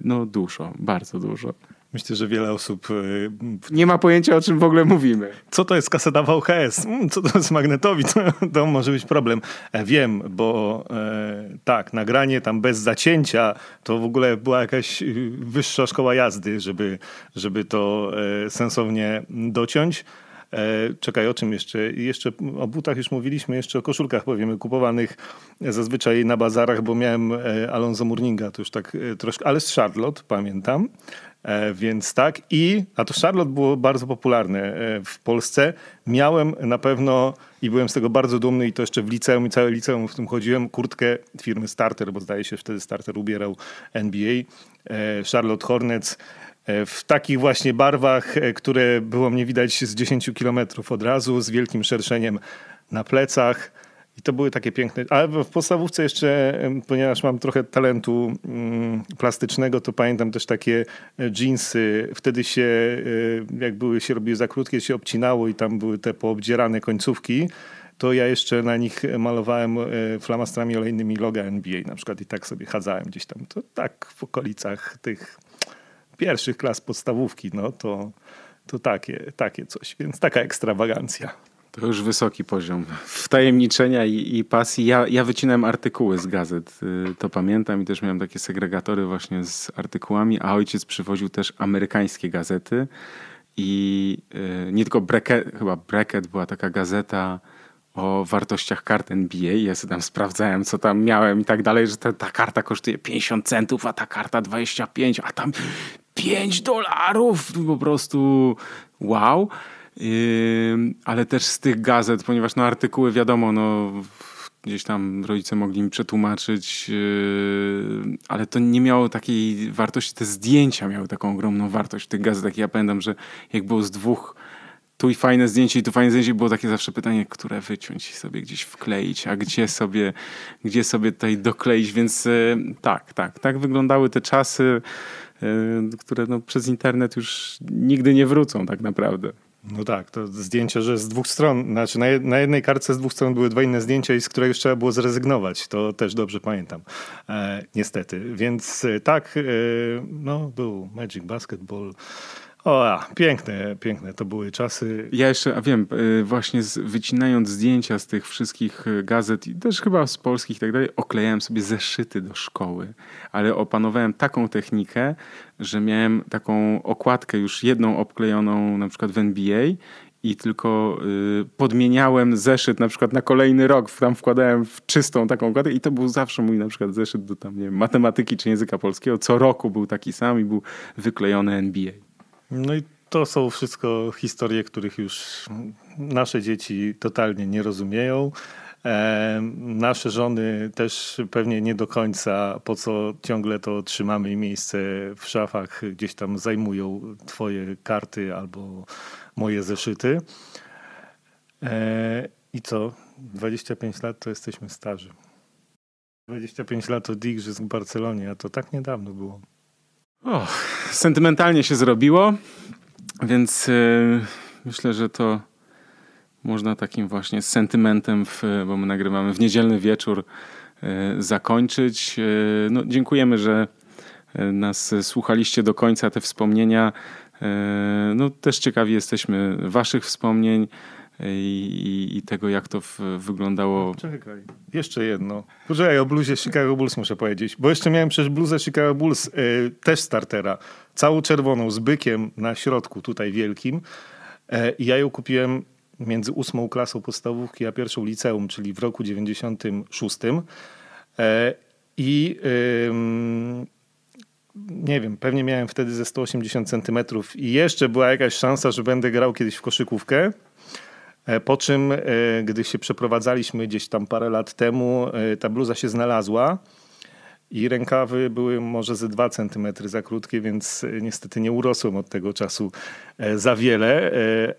no dużo, bardzo dużo. Myślę, że wiele osób. Y, nie ma pojęcia, o czym w ogóle mówimy. Co to jest kaseta VHS? Mm, co to jest magnetowid? To może być problem. E, wiem, bo e, tak, nagranie tam bez zacięcia to w ogóle była jakaś y, wyższa szkoła jazdy, żeby, żeby to e, sensownie dociąć. Czekaj, o czym jeszcze? Jeszcze o butach już mówiliśmy, jeszcze o koszulkach powiemy, kupowanych zazwyczaj na bazarach, bo miałem Alonso Murninga, to już tak troszkę, ale z Charlotte, pamiętam. E, więc tak. I, a to Charlotte było bardzo popularne e, w Polsce. Miałem na pewno i byłem z tego bardzo dumny i to jeszcze w liceum i całe liceum w tym chodziłem, kurtkę firmy Starter, bo zdaje się wtedy Starter ubierał NBA, e, Charlotte Hornets w takich właśnie barwach, które było mnie widać z 10 kilometrów od razu, z wielkim szerszeniem na plecach. I to były takie piękne. Ale w podstawówce jeszcze, ponieważ mam trochę talentu mm, plastycznego, to pamiętam też takie jeansy. Wtedy się, e, jak były się robiły za krótkie, się obcinało i tam były te poobdzierane końcówki. To ja jeszcze na nich malowałem e, flamastrami olejnymi loga NBA na przykład i tak sobie chadzałem gdzieś tam. To tak w okolicach tych pierwszych klas podstawówki, no to, to takie, takie coś. Więc taka ekstrawagancja. To już wysoki poziom wtajemniczenia i, i pasji. Ja, ja wycinałem artykuły z gazet, y, to pamiętam i też miałem takie segregatory właśnie z artykułami, a ojciec przywoził też amerykańskie gazety i y, nie tylko Bracket, chyba Bracket była taka gazeta o wartościach kart NBA. Ja sobie tam sprawdzałem, co tam miałem i tak dalej, że ta, ta karta kosztuje 50 centów, a ta karta 25, a tam 5 dolarów. Po prostu wow ale też z tych gazet, ponieważ no artykuły wiadomo, no gdzieś tam rodzice mogli mi przetłumaczyć, yy, ale to nie miało takiej wartości, te zdjęcia miały taką ogromną wartość w tych gazetach. Ja pamiętam, że jak było z dwóch tu i fajne zdjęcie i tu fajne zdjęcie, było takie zawsze pytanie, które wyciąć i sobie gdzieś wkleić, a gdzie sobie, gdzie sobie tutaj dokleić, więc yy, tak, tak, tak wyglądały te czasy, yy, które no, przez internet już nigdy nie wrócą tak naprawdę. No tak, to zdjęcie, że z dwóch stron, znaczy na, jednej kartce z dwóch stron były dwa inne zdjęcia i z których trzeba było zrezygnować. To też dobrze pamiętam. E, niestety. Więc e, tak, e, no był Magic Basketball. O, a, piękne, piękne to były czasy. Ja jeszcze, a wiem, e, właśnie z, wycinając zdjęcia z tych wszystkich e, gazet i też chyba z polskich i tak dalej, oklejałem sobie zeszyty do szkoły, ale opanowałem taką technikę, że miałem taką okładkę już jedną obklejoną na przykład w NBA i tylko y, podmieniałem zeszyt na przykład na kolejny rok, tam wkładałem w czystą taką okładkę i to był zawsze mój na przykład zeszyt do tam, nie wiem, matematyki czy języka polskiego. Co roku był taki sam i był wyklejony NBA. No i to są wszystko historie, których już nasze dzieci totalnie nie rozumieją. E, nasze żony też pewnie nie do końca, po co ciągle to trzymamy i miejsce w szafach, gdzieś tam zajmują twoje karty albo moje zeszyty. E, I co? 25 lat to jesteśmy starzy. 25 lat od Igrzysk w Barcelonie, a to tak niedawno było. Och, sentymentalnie się zrobiło, więc yy, myślę, że to można takim właśnie sentymentem, w, bo my nagrywamy w niedzielny wieczór, yy, zakończyć. Yy, no, dziękujemy, że nas słuchaliście do końca, te wspomnienia. No, też ciekawi jesteśmy Waszych wspomnień i, i, tego, jak to w, wyglądało. Czekaj, jeszcze jedno. Poczekaj, o bluzie Chicago Bulls muszę powiedzieć, bo jeszcze miałem przecież bluzę Chicago Bulls, y, też startera, całą czerwoną, z bykiem na środku, tutaj wielkim. E, ja ją kupiłem między ósmą klasą podstawówki a pierwszą liceum, czyli w roku 96. E, I nie wiem, pewnie miałem wtedy ze 180 centymetrów i jeszcze była jakaś szansa, że będę grał kiedyś w koszykówkę. E, po czym, e, gdy się przeprowadzaliśmy gdzieś tam parę lat temu, e, ta bluza się znalazła i rękawy były może ze dwa centymetry za krótkie, więc niestety nie urosłem od tego czasu za wiele,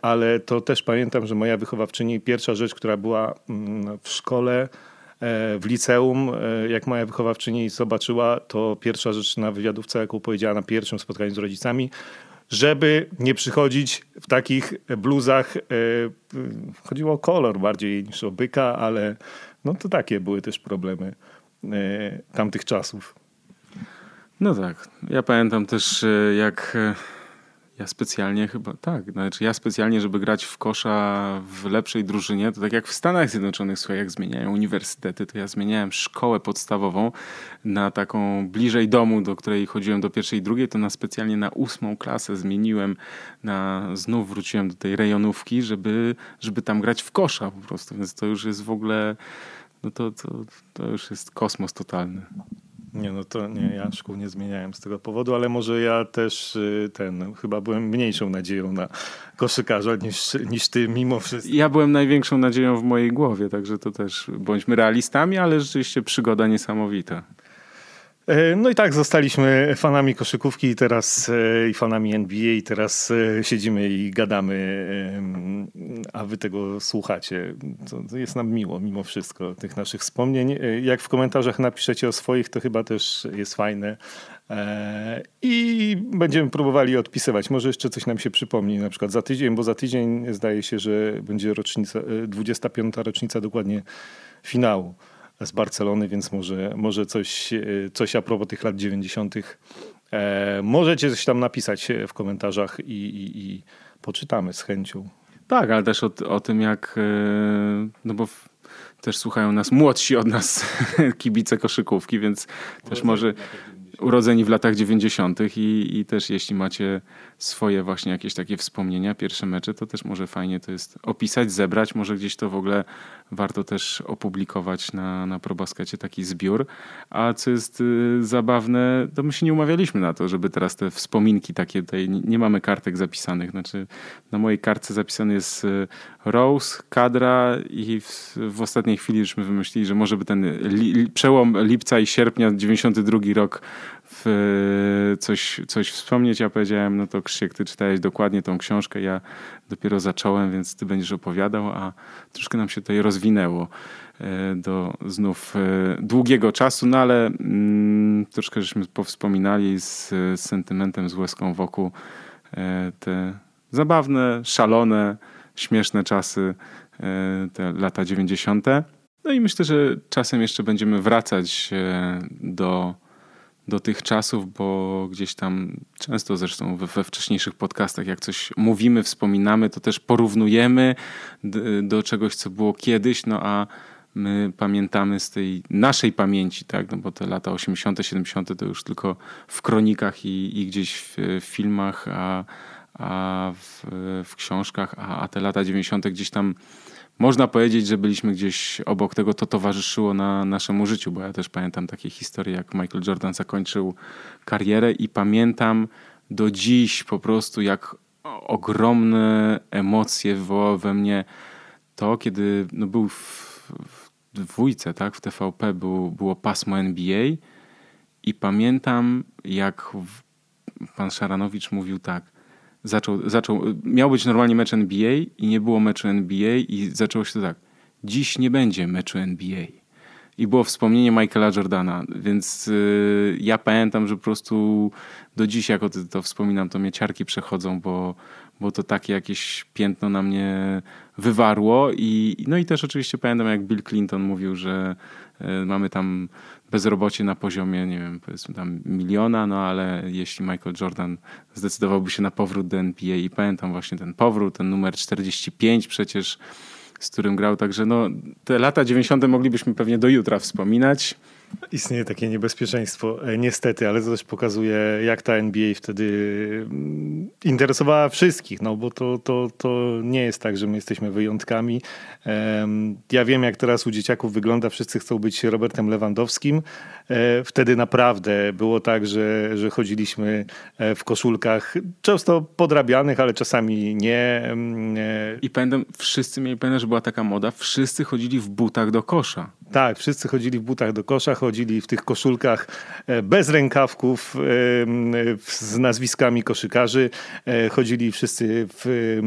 ale to też pamiętam, że moja wychowawczyni, pierwsza rzecz, która była mm, w szkole, w liceum, jak moja wychowawczyni zobaczyła, to pierwsza rzecz na wywiadówce, jaką powiedziała na pierwszym spotkaniu z rodzicami, żeby nie przychodzić w takich bluzach. E, chodziło o kolor bardziej niż o byka, ale no to takie były też problemy e, tamtych czasów. No tak. Ja pamiętam też, e, jak Ja specjalnie chyba, tak, znaczy ja specjalnie, żeby grać w kosza w lepszej drużynie, to tak jak w Stanach Zjednoczonych, słuchaj, jak zmieniają uniwersytety, to ja zmieniałem szkołę podstawową na taką bliżej domu, do której chodziłem do pierwszej i drugiej, to na specjalnie na ósmą klasę zmieniłem, na, znów wróciłem do tej rejonówki, żeby, żeby tam grać w kosza po prostu, więc to już jest w ogóle, no to, to, to już jest kosmos totalny. Nie, no to nie, ja szkół nie zmieniałem z tego powodu, ale może ja też y, ten, chyba byłem mniejszą nadzieją na koszykarza niż, niż ty mimo wszystko. Ja byłem największą nadzieją w mojej głowie, także to też bądźmy realistami, ale rzeczywiście przygoda niesamowita. E, no i tak, zostaliśmy fanami koszykówki i teraz e, i fanami NBA i teraz e, siedzimy i gadamy, a wy tego słuchacie. To jest nam miło mimo wszystko, tych naszych wspomnień. Jak w komentarzach napiszecie o swoich, to chyba też jest fajne. I będziemy próbowali odpisywać. Może jeszcze coś nam się przypomni, na przykład za tydzień, bo za tydzień zdaje się, że będzie rocznica, 25. rocznica dokładnie finału z Barcelony, więc może, może coś, e, coś a propos tych lat 90. E, możecie coś tam napisać w komentarzach i, i, i poczytamy z chęcią. Tak, ale też o, o tym, jak. E, no bo w, też słuchają nas młodsi od nas kibice koszykówki, więc też może urodzeni w latach 90. I, i też jeśli macie swoje właśnie jakieś takie wspomnienia, pierwsze mecze, to też może fajnie to jest opisać, zebrać, może gdzieś to w ogóle warto też opublikować na, na ProBaskecie taki zbiór. A co jest y, zabawne, to my się nie umawialiśmy na to, żeby teraz te wspominki takie tutaj, nie mamy kartek zapisanych, znaczy na mojej kartce zapisany jest y, Rose, kadra i w, w ostatniej chwili żeśmy wymyślili, że może by ten li, przełom lipca i sierpnia 92 rok w coś, coś wspomnieć. Ja powiedziałem, no to Krzysiek, ty czytałeś dokładnie tą książkę, ja dopiero zacząłem, więc ty będziesz opowiadał, a troszkę nam się tutaj rozwinęło e, do znów e, długiego czasu, no ale mm, troszkę żeśmy powspominali z, z sentymentem, z łezką wokół e, te zabawne, szalone, śmieszne czasy, te lata 90. No i myślę, że czasem jeszcze będziemy wracać do do tych czasów, bo gdzieś tam często zresztą we, we, wcześniejszych podcastach, jak coś mówimy, wspominamy, to też porównujemy do czegoś, co było kiedyś, no a my pamiętamy z tej naszej pamięci, tak, no bo te lata 80., 70. to już tylko w kronikach i, i gdzieś w, w, filmach, a, a w, w książkach, a, a te lata 90. gdzieś tam można powiedzieć, że byliśmy gdzieś obok tego, to towarzyszyło na naszemu życiu, bo ja też pamiętam takie historie, jak Michael Jordan zakończył karierę i pamiętam do dziś po prostu, jak ogromne emocje wywołało we mnie to, kiedy no był w, w dwójce, tak, w TVP był, było pasmo NBA i pamiętam, jak pan Szaranowicz mówił tak, zaczął, zaczął, miał być normalnie mecz NBA i nie było meczu NBA i zaczęło się to tak. Dziś nie będzie meczu NBA. I było wspomnienie Michaela Jordana, więc yy, ja pamiętam, że po prostu do dziś, jak to, to wspominam, to mnie ciarki przechodzą, bo, bo to takie jakieś piętno na mnie wywarło. I, no i też oczywiście pamiętam, jak Bill Clinton mówił, że yy, mamy tam bezrobocie na poziomie, nie wiem, powiedzmy tam miliona, no ale jeśli Michael Jordan zdecydowałby się na powrót do NBA i pamiętam właśnie ten powrót, ten numer 45 przecież, z którym grał, także no te lata 90. moglibyśmy pewnie do jutra wspominać. Istnieje takie niebezpieczeństwo, e, niestety, ale to też pokazuje, jak ta NBA wtedy mm, interesowała wszystkich, no bo to, to, to nie jest tak, że my jesteśmy wyjątkami. Ja wiem, jak teraz u dzieciaków wygląda, wszyscy chcą być Robertem Lewandowskim. E, wtedy naprawdę było tak, że, że chodziliśmy e, w koszulkach, często podrabianych, ale czasami nie. I pamiętam, wszyscy mieli pamiętać, że była taka moda, wszyscy chodzili w butach do kosza. Tak, wszyscy chodzili w butach do kosza, chodzili w tych koszulkach e, bez rękawków z nazwiskami koszykarzy. E, chodzili wszyscy w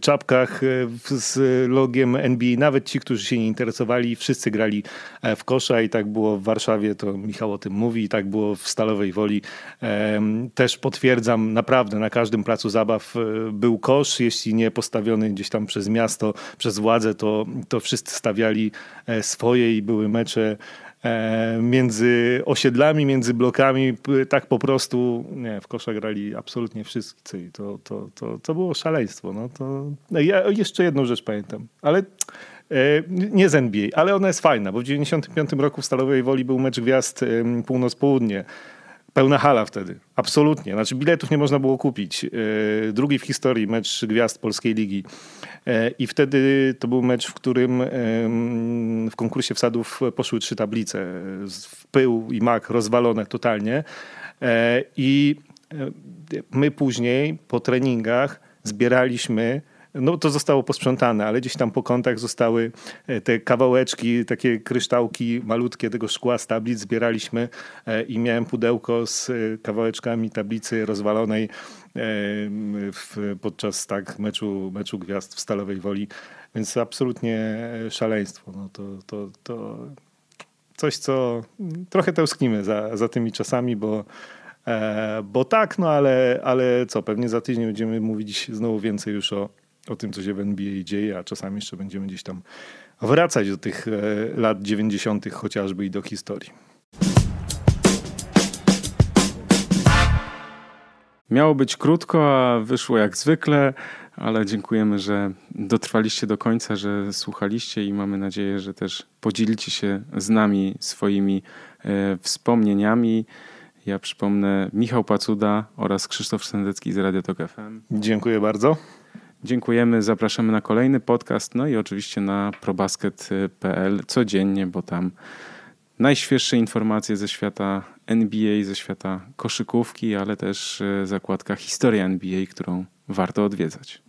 czapkach z logiem NBA. Nawet ci, którzy się nie interesowali, wszyscy grali e, w kosza i tak było w Warszawie, to Michał o tym mówi, i tak było w Stalowej Woli. Też potwierdzam, naprawdę na każdym placu zabaw był kosz, jeśli nie postawiony gdzieś tam przez miasto, przez władzę, to, to wszyscy stawiali swoje były mecze e, między osiedlami, między blokami, tak po prostu, nie, w kosza grali absolutnie wszyscy i to, to, to, to było szaleństwo. No to, no ja jeszcze jedną rzecz pamiętam, ale e, nie z NBA, ale ona jest fajna, bo w 95 roku w Stalowej Woli był mecz gwiazd północ-południe. Pełna hala wtedy, absolutnie. Znaczy biletów nie można było kupić. E, drugi w historii mecz gwiazd Polskiej Ligi. E, I wtedy to był mecz, w którym w konkursie wsadów poszły trzy tablice. W pył i mak rozwalone totalnie. E, I my później po treningach zbieraliśmy no to zostało posprzątane, ale gdzieś tam po kątach zostały e, te kawałeczki, takie kryształki malutkie tego szkła z tablic zbieraliśmy e, i miałem pudełko z e, kawałeczkami tablicy rozwalonej w, podczas tak meczu, meczu gwiazd w Stalowej Woli. Więc absolutnie szaleństwo. No to, to, to coś, co trochę tęsknimy za, za tymi czasami, bo bo tak, no ale, ale co, pewnie za tydzień będziemy mówić znowu więcej już o, o tym, co się w NBA dzieje, a czasami jeszcze będziemy gdzieś tam wracać do tych e, lat 90. chociażby i do historii. Miało być krótko, a wyszło jak zwykle, ale dziękujemy, że dotrwaliście do końca, że słuchaliście i mamy nadzieję, że też podzielicie się z nami swoimi e, wspomnieniami. Ja przypomnę Michał Pacuda oraz Krzysztof Sendecki z Radiotok FM. Dziękuję bardzo. Dziękujemy, zapraszamy na kolejny podcast, no i oczywiście na probasket.pl codziennie, bo tam najświeższe informacje ze świata NBA, ze świata koszykówki, ale też e, zakładka Historia NBA, którą warto odwiedzać.